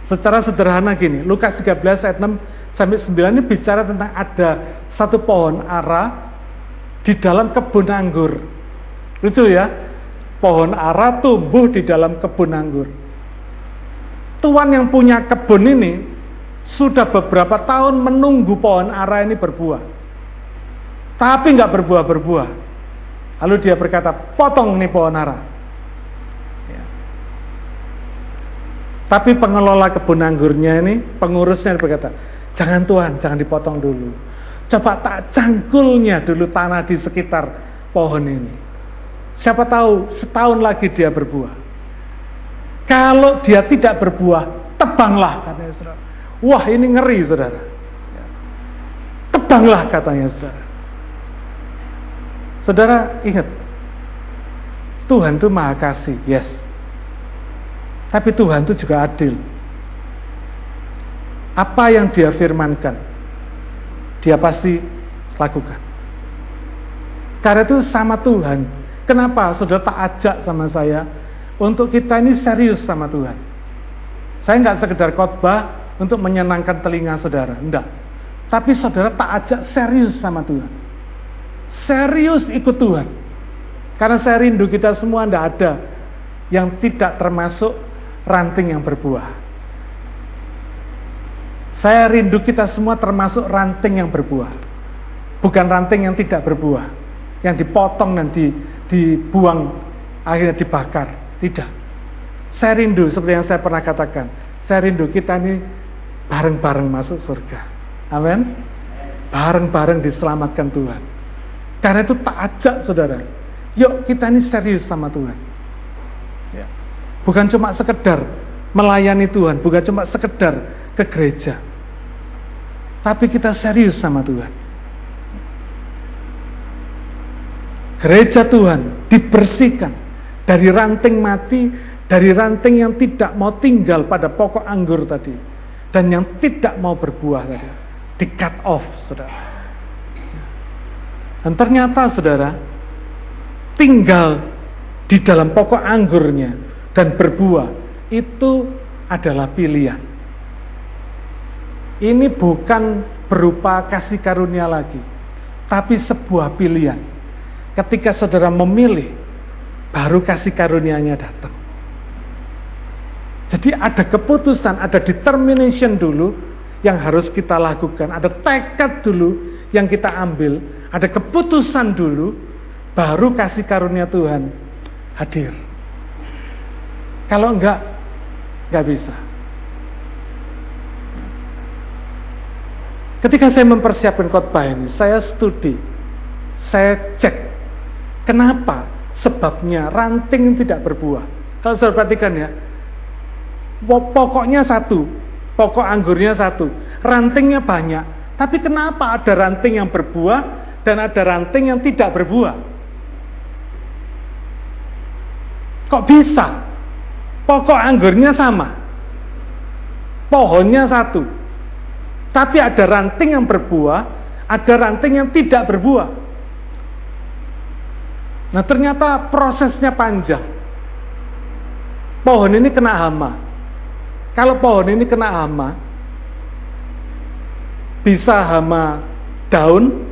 Secara sederhana gini, Lukas 13 ayat 6 sampai 9 ini bicara tentang ada satu pohon ara di dalam kebun anggur. Lucu ya, pohon ara tumbuh di dalam kebun anggur. Tuan yang punya kebun ini sudah beberapa tahun menunggu pohon ara ini berbuah. Tapi nggak berbuah-berbuah. Lalu dia berkata, potong nih pohon ara. Ya. Tapi pengelola kebun anggurnya ini, pengurusnya berkata, jangan Tuhan, jangan dipotong dulu. Coba tak cangkulnya dulu tanah di sekitar pohon ini. Siapa tahu setahun lagi dia berbuah. Kalau dia tidak berbuah, tebanglah katanya saudara. Wah ini ngeri saudara. Tebanglah katanya saudara. Saudara ingat, Tuhan itu maha kasih, yes. Tapi Tuhan itu juga adil. Apa yang dia firmankan, dia pasti lakukan. Karena itu sama Tuhan, Kenapa saudara tak ajak sama saya untuk kita ini serius sama Tuhan? Saya nggak sekedar khotbah untuk menyenangkan telinga saudara, enggak. Tapi saudara tak ajak serius sama Tuhan. Serius ikut Tuhan. Karena saya rindu kita semua tidak ada yang tidak termasuk ranting yang berbuah. Saya rindu kita semua termasuk ranting yang berbuah. Bukan ranting yang tidak berbuah. Yang dipotong dan di, dibuang, akhirnya dibakar. Tidak. Saya rindu seperti yang saya pernah katakan. Saya rindu kita ini bareng-bareng masuk surga. Amin. Bareng-bareng diselamatkan Tuhan. Karena itu tak ajak saudara. Yuk kita ini serius sama Tuhan. Ya. Bukan cuma sekedar melayani Tuhan. Bukan cuma sekedar ke gereja. Tapi kita serius sama Tuhan. Gereja Tuhan dibersihkan dari ranting mati, dari ranting yang tidak mau tinggal pada pokok anggur tadi, dan yang tidak mau berbuah tadi, di cut off, saudara. Dan ternyata, saudara, tinggal di dalam pokok anggurnya dan berbuah itu adalah pilihan. Ini bukan berupa kasih karunia lagi, tapi sebuah pilihan Ketika saudara memilih, baru kasih karunia-Nya datang. Jadi ada keputusan, ada determination dulu yang harus kita lakukan, ada tekad dulu yang kita ambil, ada keputusan dulu, baru kasih karunia Tuhan hadir. Kalau enggak, enggak bisa. Ketika saya mempersiapkan khotbah ini, saya studi, saya cek Kenapa? Sebabnya ranting tidak berbuah. Kalau saudara perhatikan ya, pokoknya satu, pokok anggurnya satu, rantingnya banyak. Tapi kenapa ada ranting yang berbuah dan ada ranting yang tidak berbuah? Kok bisa? Pokok anggurnya sama, pohonnya satu, tapi ada ranting yang berbuah, ada ranting yang tidak berbuah. Nah ternyata prosesnya panjang. Pohon ini kena hama. Kalau pohon ini kena hama, bisa hama daun,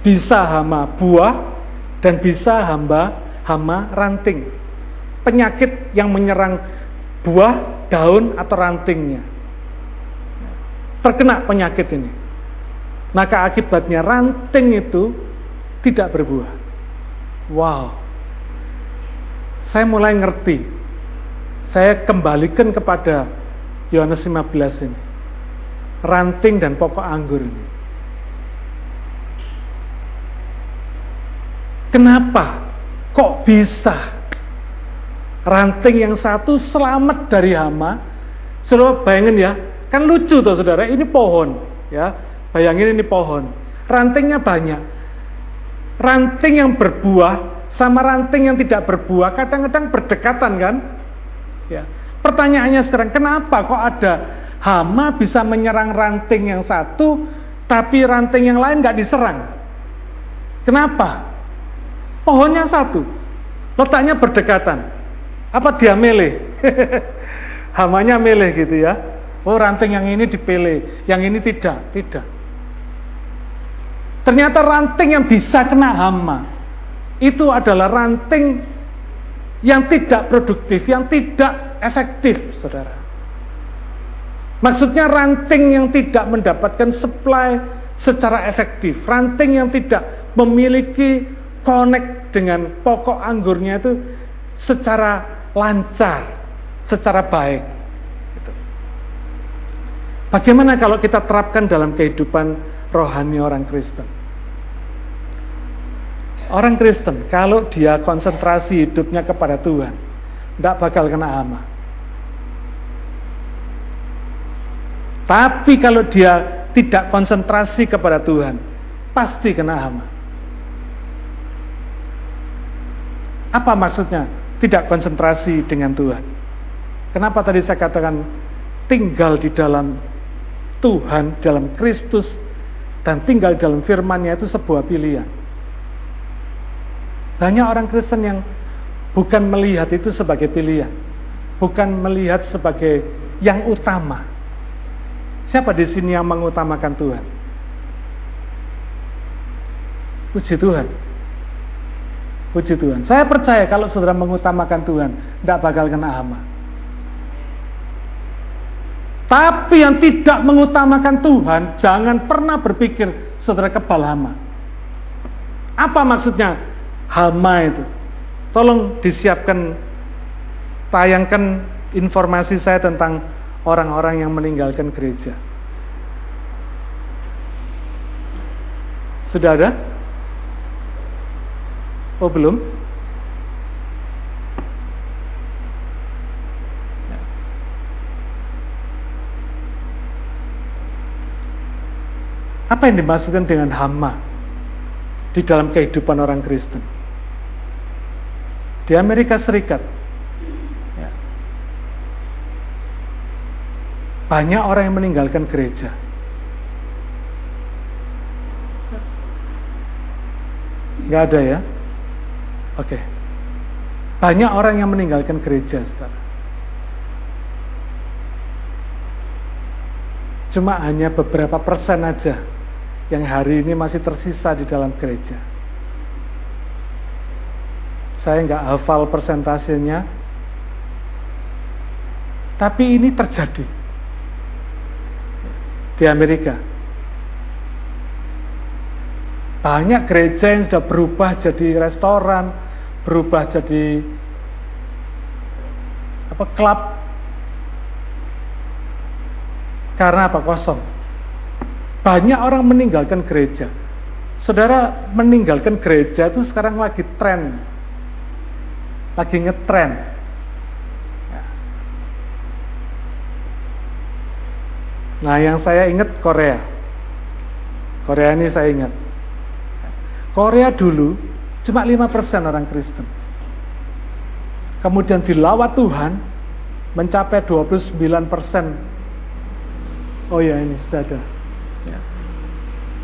bisa hama buah, dan bisa hamba hama ranting. Penyakit yang menyerang buah, daun, atau rantingnya. Terkena penyakit ini. Maka akibatnya ranting itu tidak berbuah. Wow. Saya mulai ngerti. Saya kembalikan kepada Yohanes 15 ini. Ranting dan pokok anggur ini. Kenapa? Kok bisa ranting yang satu selamat dari hama? Saudara bayangin ya, kan lucu tuh saudara, ini pohon, ya. Bayangin ini pohon. Rantingnya banyak, ranting yang berbuah sama ranting yang tidak berbuah kadang-kadang berdekatan kan? Ya. Pertanyaannya sekarang, kenapa kok ada hama bisa menyerang ranting yang satu, tapi ranting yang lain nggak diserang? Kenapa? Pohonnya satu, letaknya berdekatan. Apa dia milih? Hamanya milih gitu ya. Oh ranting yang ini dipilih, yang ini tidak, tidak. Ternyata ranting yang bisa kena hama itu adalah ranting yang tidak produktif, yang tidak efektif, saudara. Maksudnya ranting yang tidak mendapatkan supply secara efektif, ranting yang tidak memiliki connect dengan pokok anggurnya itu secara lancar, secara baik. Gitu. Bagaimana kalau kita terapkan dalam kehidupan rohani orang Kristen? Orang Kristen, kalau dia konsentrasi hidupnya kepada Tuhan, tidak bakal kena hama. Tapi kalau dia tidak konsentrasi kepada Tuhan, pasti kena hama. Apa maksudnya? Tidak konsentrasi dengan Tuhan. Kenapa tadi saya katakan tinggal di dalam Tuhan, dalam Kristus, dan tinggal dalam firman-Nya itu sebuah pilihan. Banyak orang Kristen yang bukan melihat itu sebagai pilihan, bukan melihat sebagai yang utama. Siapa di sini yang mengutamakan Tuhan? Puji Tuhan. Puji Tuhan. Saya percaya kalau saudara mengutamakan Tuhan, tidak bakal kena hama. Tapi yang tidak mengutamakan Tuhan, jangan pernah berpikir saudara kebal hama. Apa maksudnya? Hama itu. Tolong disiapkan, tayangkan informasi saya tentang orang-orang yang meninggalkan gereja. Sudah ada? Oh belum? Apa yang dimaksudkan dengan hama di dalam kehidupan orang Kristen? Di Amerika Serikat. Ya. Banyak orang yang meninggalkan gereja. Gak ada ya? Oke. Banyak orang yang meninggalkan gereja, saudara. Cuma hanya beberapa persen aja yang hari ini masih tersisa di dalam gereja saya nggak hafal persentasenya, tapi ini terjadi di Amerika. Banyak gereja yang sudah berubah jadi restoran, berubah jadi apa klub. Karena apa? Kosong. Banyak orang meninggalkan gereja. Saudara meninggalkan gereja itu sekarang lagi tren lagi ngetren. Ya. Nah, yang saya ingat Korea. Korea ini saya ingat. Korea dulu cuma 5% orang Kristen. Kemudian dilawat Tuhan mencapai 29%. Oh ya ini sudah ada. Ya.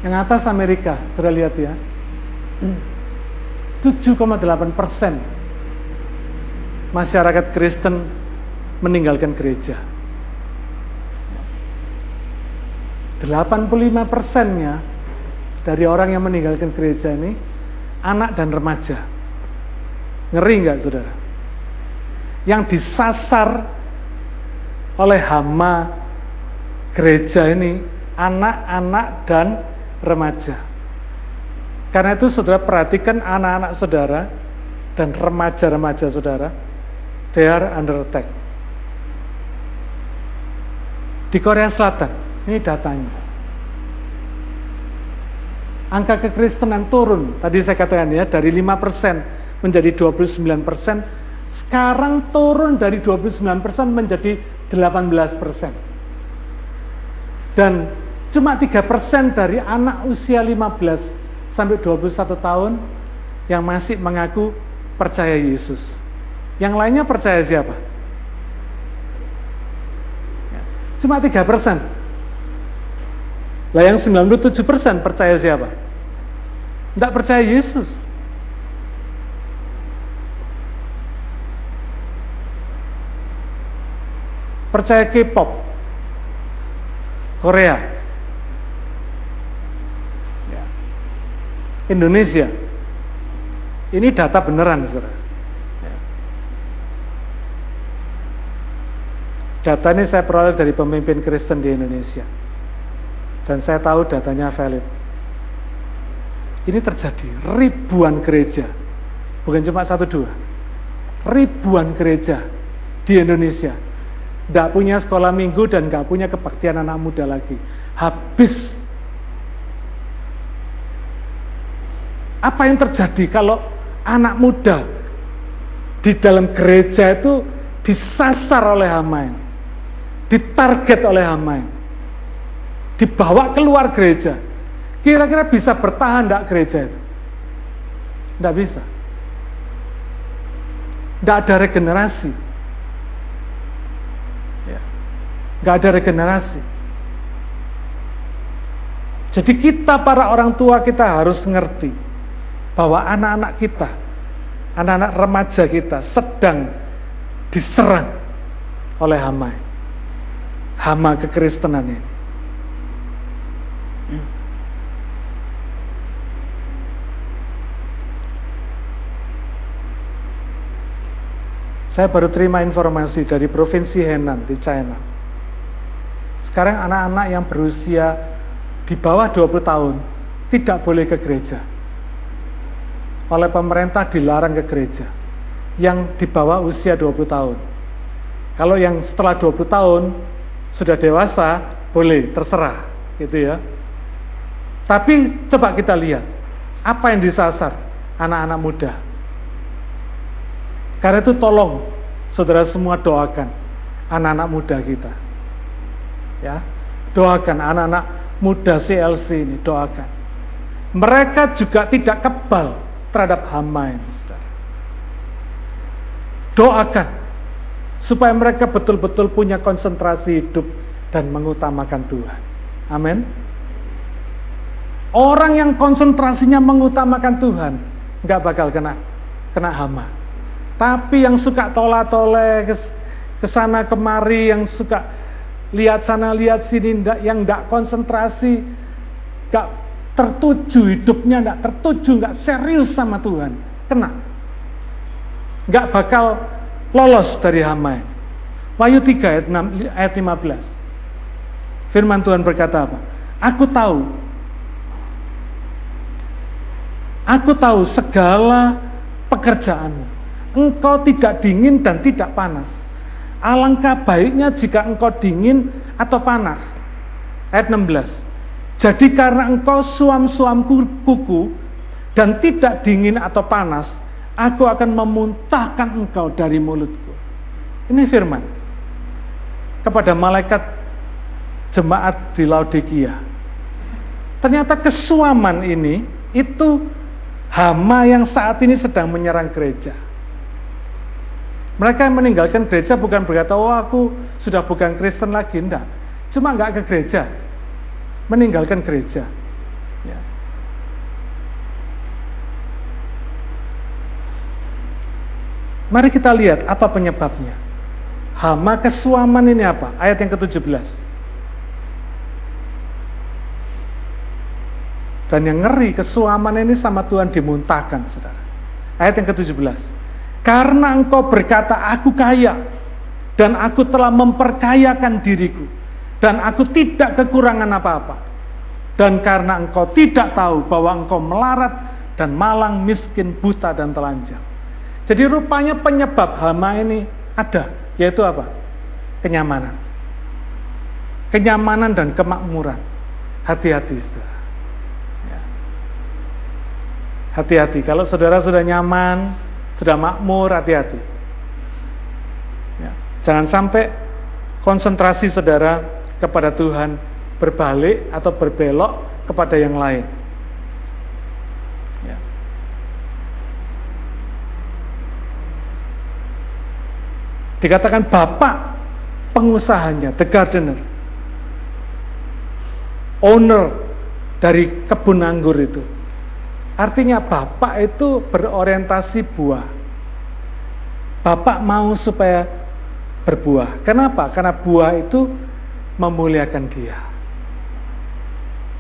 Yang atas Amerika, sudah lihat ya. 7,8 persen masyarakat Kristen meninggalkan gereja. 85 persennya dari orang yang meninggalkan gereja ini anak dan remaja. Ngeri nggak saudara? Yang disasar oleh hama gereja ini anak-anak dan remaja. Karena itu saudara perhatikan anak-anak saudara dan remaja-remaja saudara they are under attack. Di Korea Selatan, ini datanya. Angka kekristenan turun, tadi saya katakan ya, dari 5% menjadi 29%, sekarang turun dari 29% menjadi 18%. Dan cuma 3% dari anak usia 15 sampai 21 tahun yang masih mengaku percaya Yesus. Yang lainnya percaya siapa? Ya, cuma 3 persen. Lah yang 97 persen percaya siapa? Tidak percaya Yesus. percaya K-pop, Korea, ya. Indonesia. Ini data beneran, saudara. Ya. Data ini saya peroleh dari pemimpin Kristen di Indonesia. Dan saya tahu datanya valid. Ini terjadi ribuan gereja, bukan cuma satu dua, ribuan gereja di Indonesia tidak punya sekolah minggu dan nggak punya kebaktian anak muda lagi. Habis. Apa yang terjadi kalau anak muda di dalam gereja itu disasar oleh hamain, ditarget oleh hamain, dibawa keluar gereja. Kira-kira bisa bertahan tidak gereja itu? Tidak bisa. Tidak ada regenerasi. nggak ada regenerasi. Jadi kita para orang tua kita harus ngerti bahwa anak-anak kita, anak-anak remaja kita sedang diserang oleh hama. Hama kekristenan ini. Saya baru terima informasi dari Provinsi Henan di China sekarang anak-anak yang berusia di bawah 20 tahun tidak boleh ke gereja. Oleh pemerintah dilarang ke gereja. Yang di bawah usia 20 tahun. Kalau yang setelah 20 tahun sudah dewasa, boleh, terserah, gitu ya. Tapi coba kita lihat, apa yang disasar anak-anak muda. Karena itu tolong saudara semua doakan anak-anak muda kita Ya, doakan anak-anak muda CLC ini, doakan. Mereka juga tidak kebal terhadap hama ini, saudara. Doakan supaya mereka betul-betul punya konsentrasi hidup dan mengutamakan Tuhan. Amin. Orang yang konsentrasinya mengutamakan Tuhan nggak bakal kena kena hama. Tapi yang suka tola-tole ke sana kemari, yang suka lihat sana lihat sini yang tidak konsentrasi, nggak tertuju hidupnya, nggak tertuju, nggak serius sama Tuhan, kena, nggak bakal lolos dari hama. Wahyu 3 ayat, 6, ayat 15. Firman Tuhan berkata apa? Aku tahu. Aku tahu segala pekerjaanmu. Engkau tidak dingin dan tidak panas. Alangkah baiknya jika engkau dingin atau panas. Ayat 16. Jadi karena engkau suam-suam kuku dan tidak dingin atau panas, aku akan memuntahkan engkau dari mulutku. Ini firman kepada malaikat jemaat di Laodikia. Ternyata kesuaman ini itu hama yang saat ini sedang menyerang gereja. Mereka yang meninggalkan gereja bukan berkata, oh aku sudah bukan Kristen lagi, enggak. Cuma enggak ke gereja, meninggalkan gereja. Ya. Mari kita lihat apa penyebabnya. Hama kesuaman ini apa? Ayat yang ke-17. Dan yang ngeri kesuaman ini sama Tuhan dimuntahkan, saudara. Ayat yang ke-17. Karena engkau berkata, aku kaya, dan aku telah memperkayakan diriku, dan aku tidak kekurangan apa-apa. Dan karena engkau tidak tahu bahwa engkau melarat dan malang, miskin, buta, dan telanjang. Jadi rupanya penyebab hama ini ada, yaitu apa? Kenyamanan. Kenyamanan dan kemakmuran. Hati-hati, saudara. Ya. Hati-hati, kalau saudara sudah nyaman, sudah makmur, hati-hati. Ya. Jangan sampai konsentrasi saudara kepada Tuhan berbalik atau berbelok kepada yang lain. Ya. Dikatakan bapak pengusahanya, the gardener, owner dari kebun anggur itu Artinya bapak itu berorientasi buah. Bapak mau supaya berbuah. Kenapa? Karena buah itu memuliakan dia.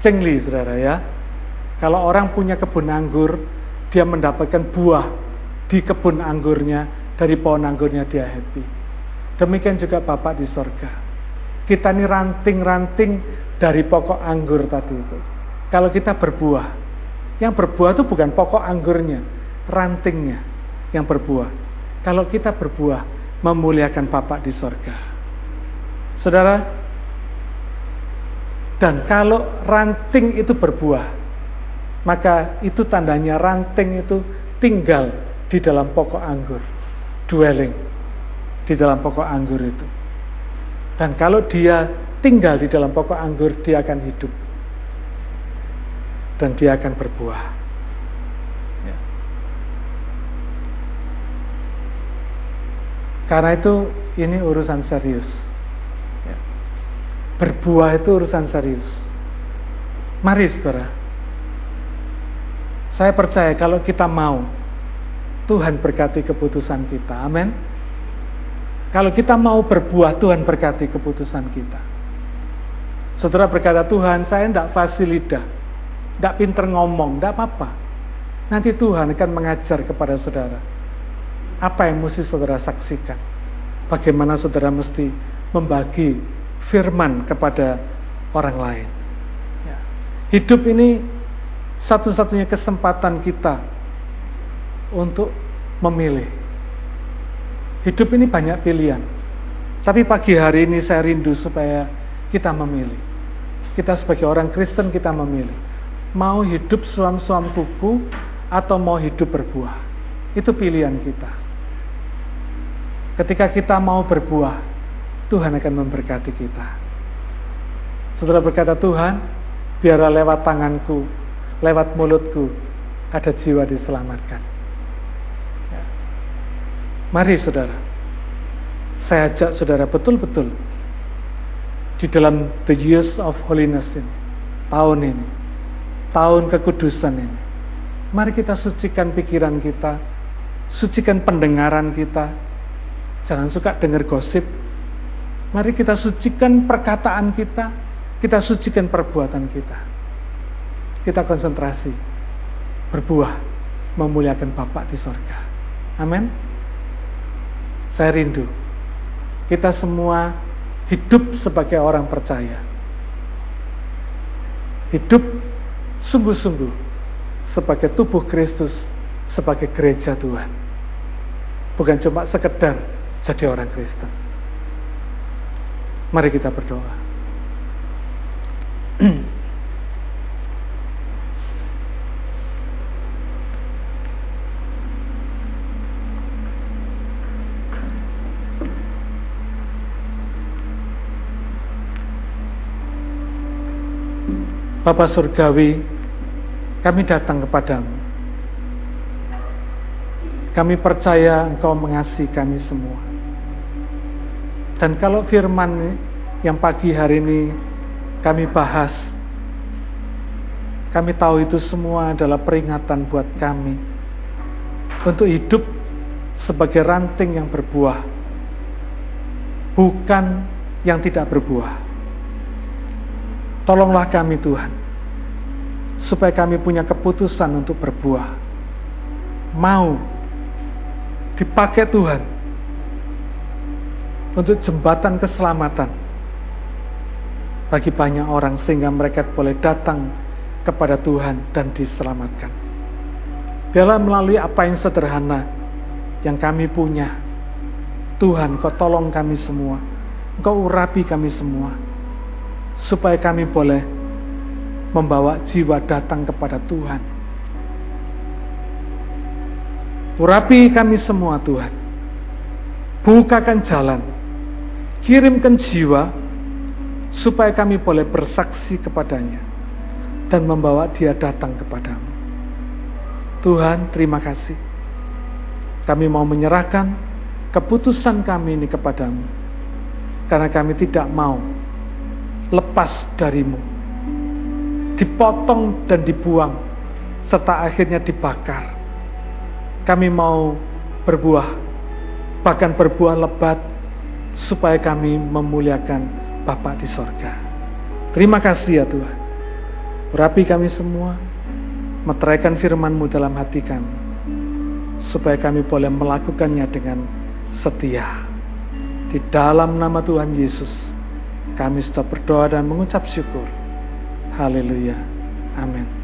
Cengli saudara ya. Kalau orang punya kebun anggur, dia mendapatkan buah di kebun anggurnya, dari pohon anggurnya dia happy. Demikian juga Bapak di sorga. Kita ini ranting-ranting dari pokok anggur tadi itu. Kalau kita berbuah, yang berbuah itu bukan pokok anggurnya, rantingnya yang berbuah. Kalau kita berbuah, memuliakan Bapak di sorga. Saudara, dan kalau ranting itu berbuah, maka itu tandanya ranting itu tinggal di dalam pokok anggur, dwelling di dalam pokok anggur itu. Dan kalau dia tinggal di dalam pokok anggur, dia akan hidup dan dia akan berbuah. Ya. Karena itu ini urusan serius. Ya. Berbuah itu urusan serius. Mari saudara. Saya percaya kalau kita mau, Tuhan berkati keputusan kita. Amin. Kalau kita mau berbuah, Tuhan berkati keputusan kita. Saudara berkata, Tuhan saya tidak fasih lidah tidak pinter ngomong, tidak apa-apa. Nanti Tuhan akan mengajar kepada saudara. Apa yang mesti saudara saksikan. Bagaimana saudara mesti membagi firman kepada orang lain. Ya. Hidup ini satu-satunya kesempatan kita untuk memilih. Hidup ini banyak pilihan. Tapi pagi hari ini saya rindu supaya kita memilih. Kita sebagai orang Kristen kita memilih mau hidup suam-suam kuku atau mau hidup berbuah. Itu pilihan kita. Ketika kita mau berbuah, Tuhan akan memberkati kita. Saudara berkata, Tuhan, biarlah lewat tanganku, lewat mulutku, ada jiwa diselamatkan. Mari saudara, saya ajak saudara betul-betul di dalam the years of holiness ini, tahun ini, tahun kekudusan ini. Mari kita sucikan pikiran kita, sucikan pendengaran kita. Jangan suka dengar gosip. Mari kita sucikan perkataan kita, kita sucikan perbuatan kita. Kita konsentrasi, berbuah, memuliakan Bapak di sorga. Amin. Saya rindu. Kita semua hidup sebagai orang percaya. Hidup sungguh-sungguh sebagai tubuh Kristus, sebagai gereja Tuhan. Bukan cuma sekedar jadi orang Kristen. Mari kita berdoa. Bapak Surgawi, kami datang kepadamu. Kami percaya Engkau mengasihi kami semua. Dan kalau firman yang pagi hari ini kami bahas, kami tahu itu semua adalah peringatan buat kami untuk hidup sebagai ranting yang berbuah, bukan yang tidak berbuah. Tolonglah kami Tuhan, supaya kami punya keputusan untuk berbuah. Mau dipakai Tuhan untuk jembatan keselamatan bagi banyak orang sehingga mereka boleh datang kepada Tuhan dan diselamatkan. Biarlah melalui apa yang sederhana yang kami punya. Tuhan, kau tolong kami semua. Engkau urapi kami semua supaya kami boleh membawa jiwa datang kepada Tuhan. Urapi kami semua Tuhan. Bukakan jalan. Kirimkan jiwa supaya kami boleh bersaksi kepadanya dan membawa dia datang kepadamu. Tuhan, terima kasih. Kami mau menyerahkan keputusan kami ini kepadamu. Karena kami tidak mau lepas darimu. Dipotong dan dibuang, serta akhirnya dibakar. Kami mau berbuah, bahkan berbuah lebat supaya kami memuliakan Bapa di sorga. Terima kasih ya Tuhan. Urapi kami semua, meteraikan firman-Mu dalam hati kami, supaya kami boleh melakukannya dengan setia. Di dalam nama Tuhan Yesus, kami sudah berdoa dan mengucap syukur. Haleluya. Amin.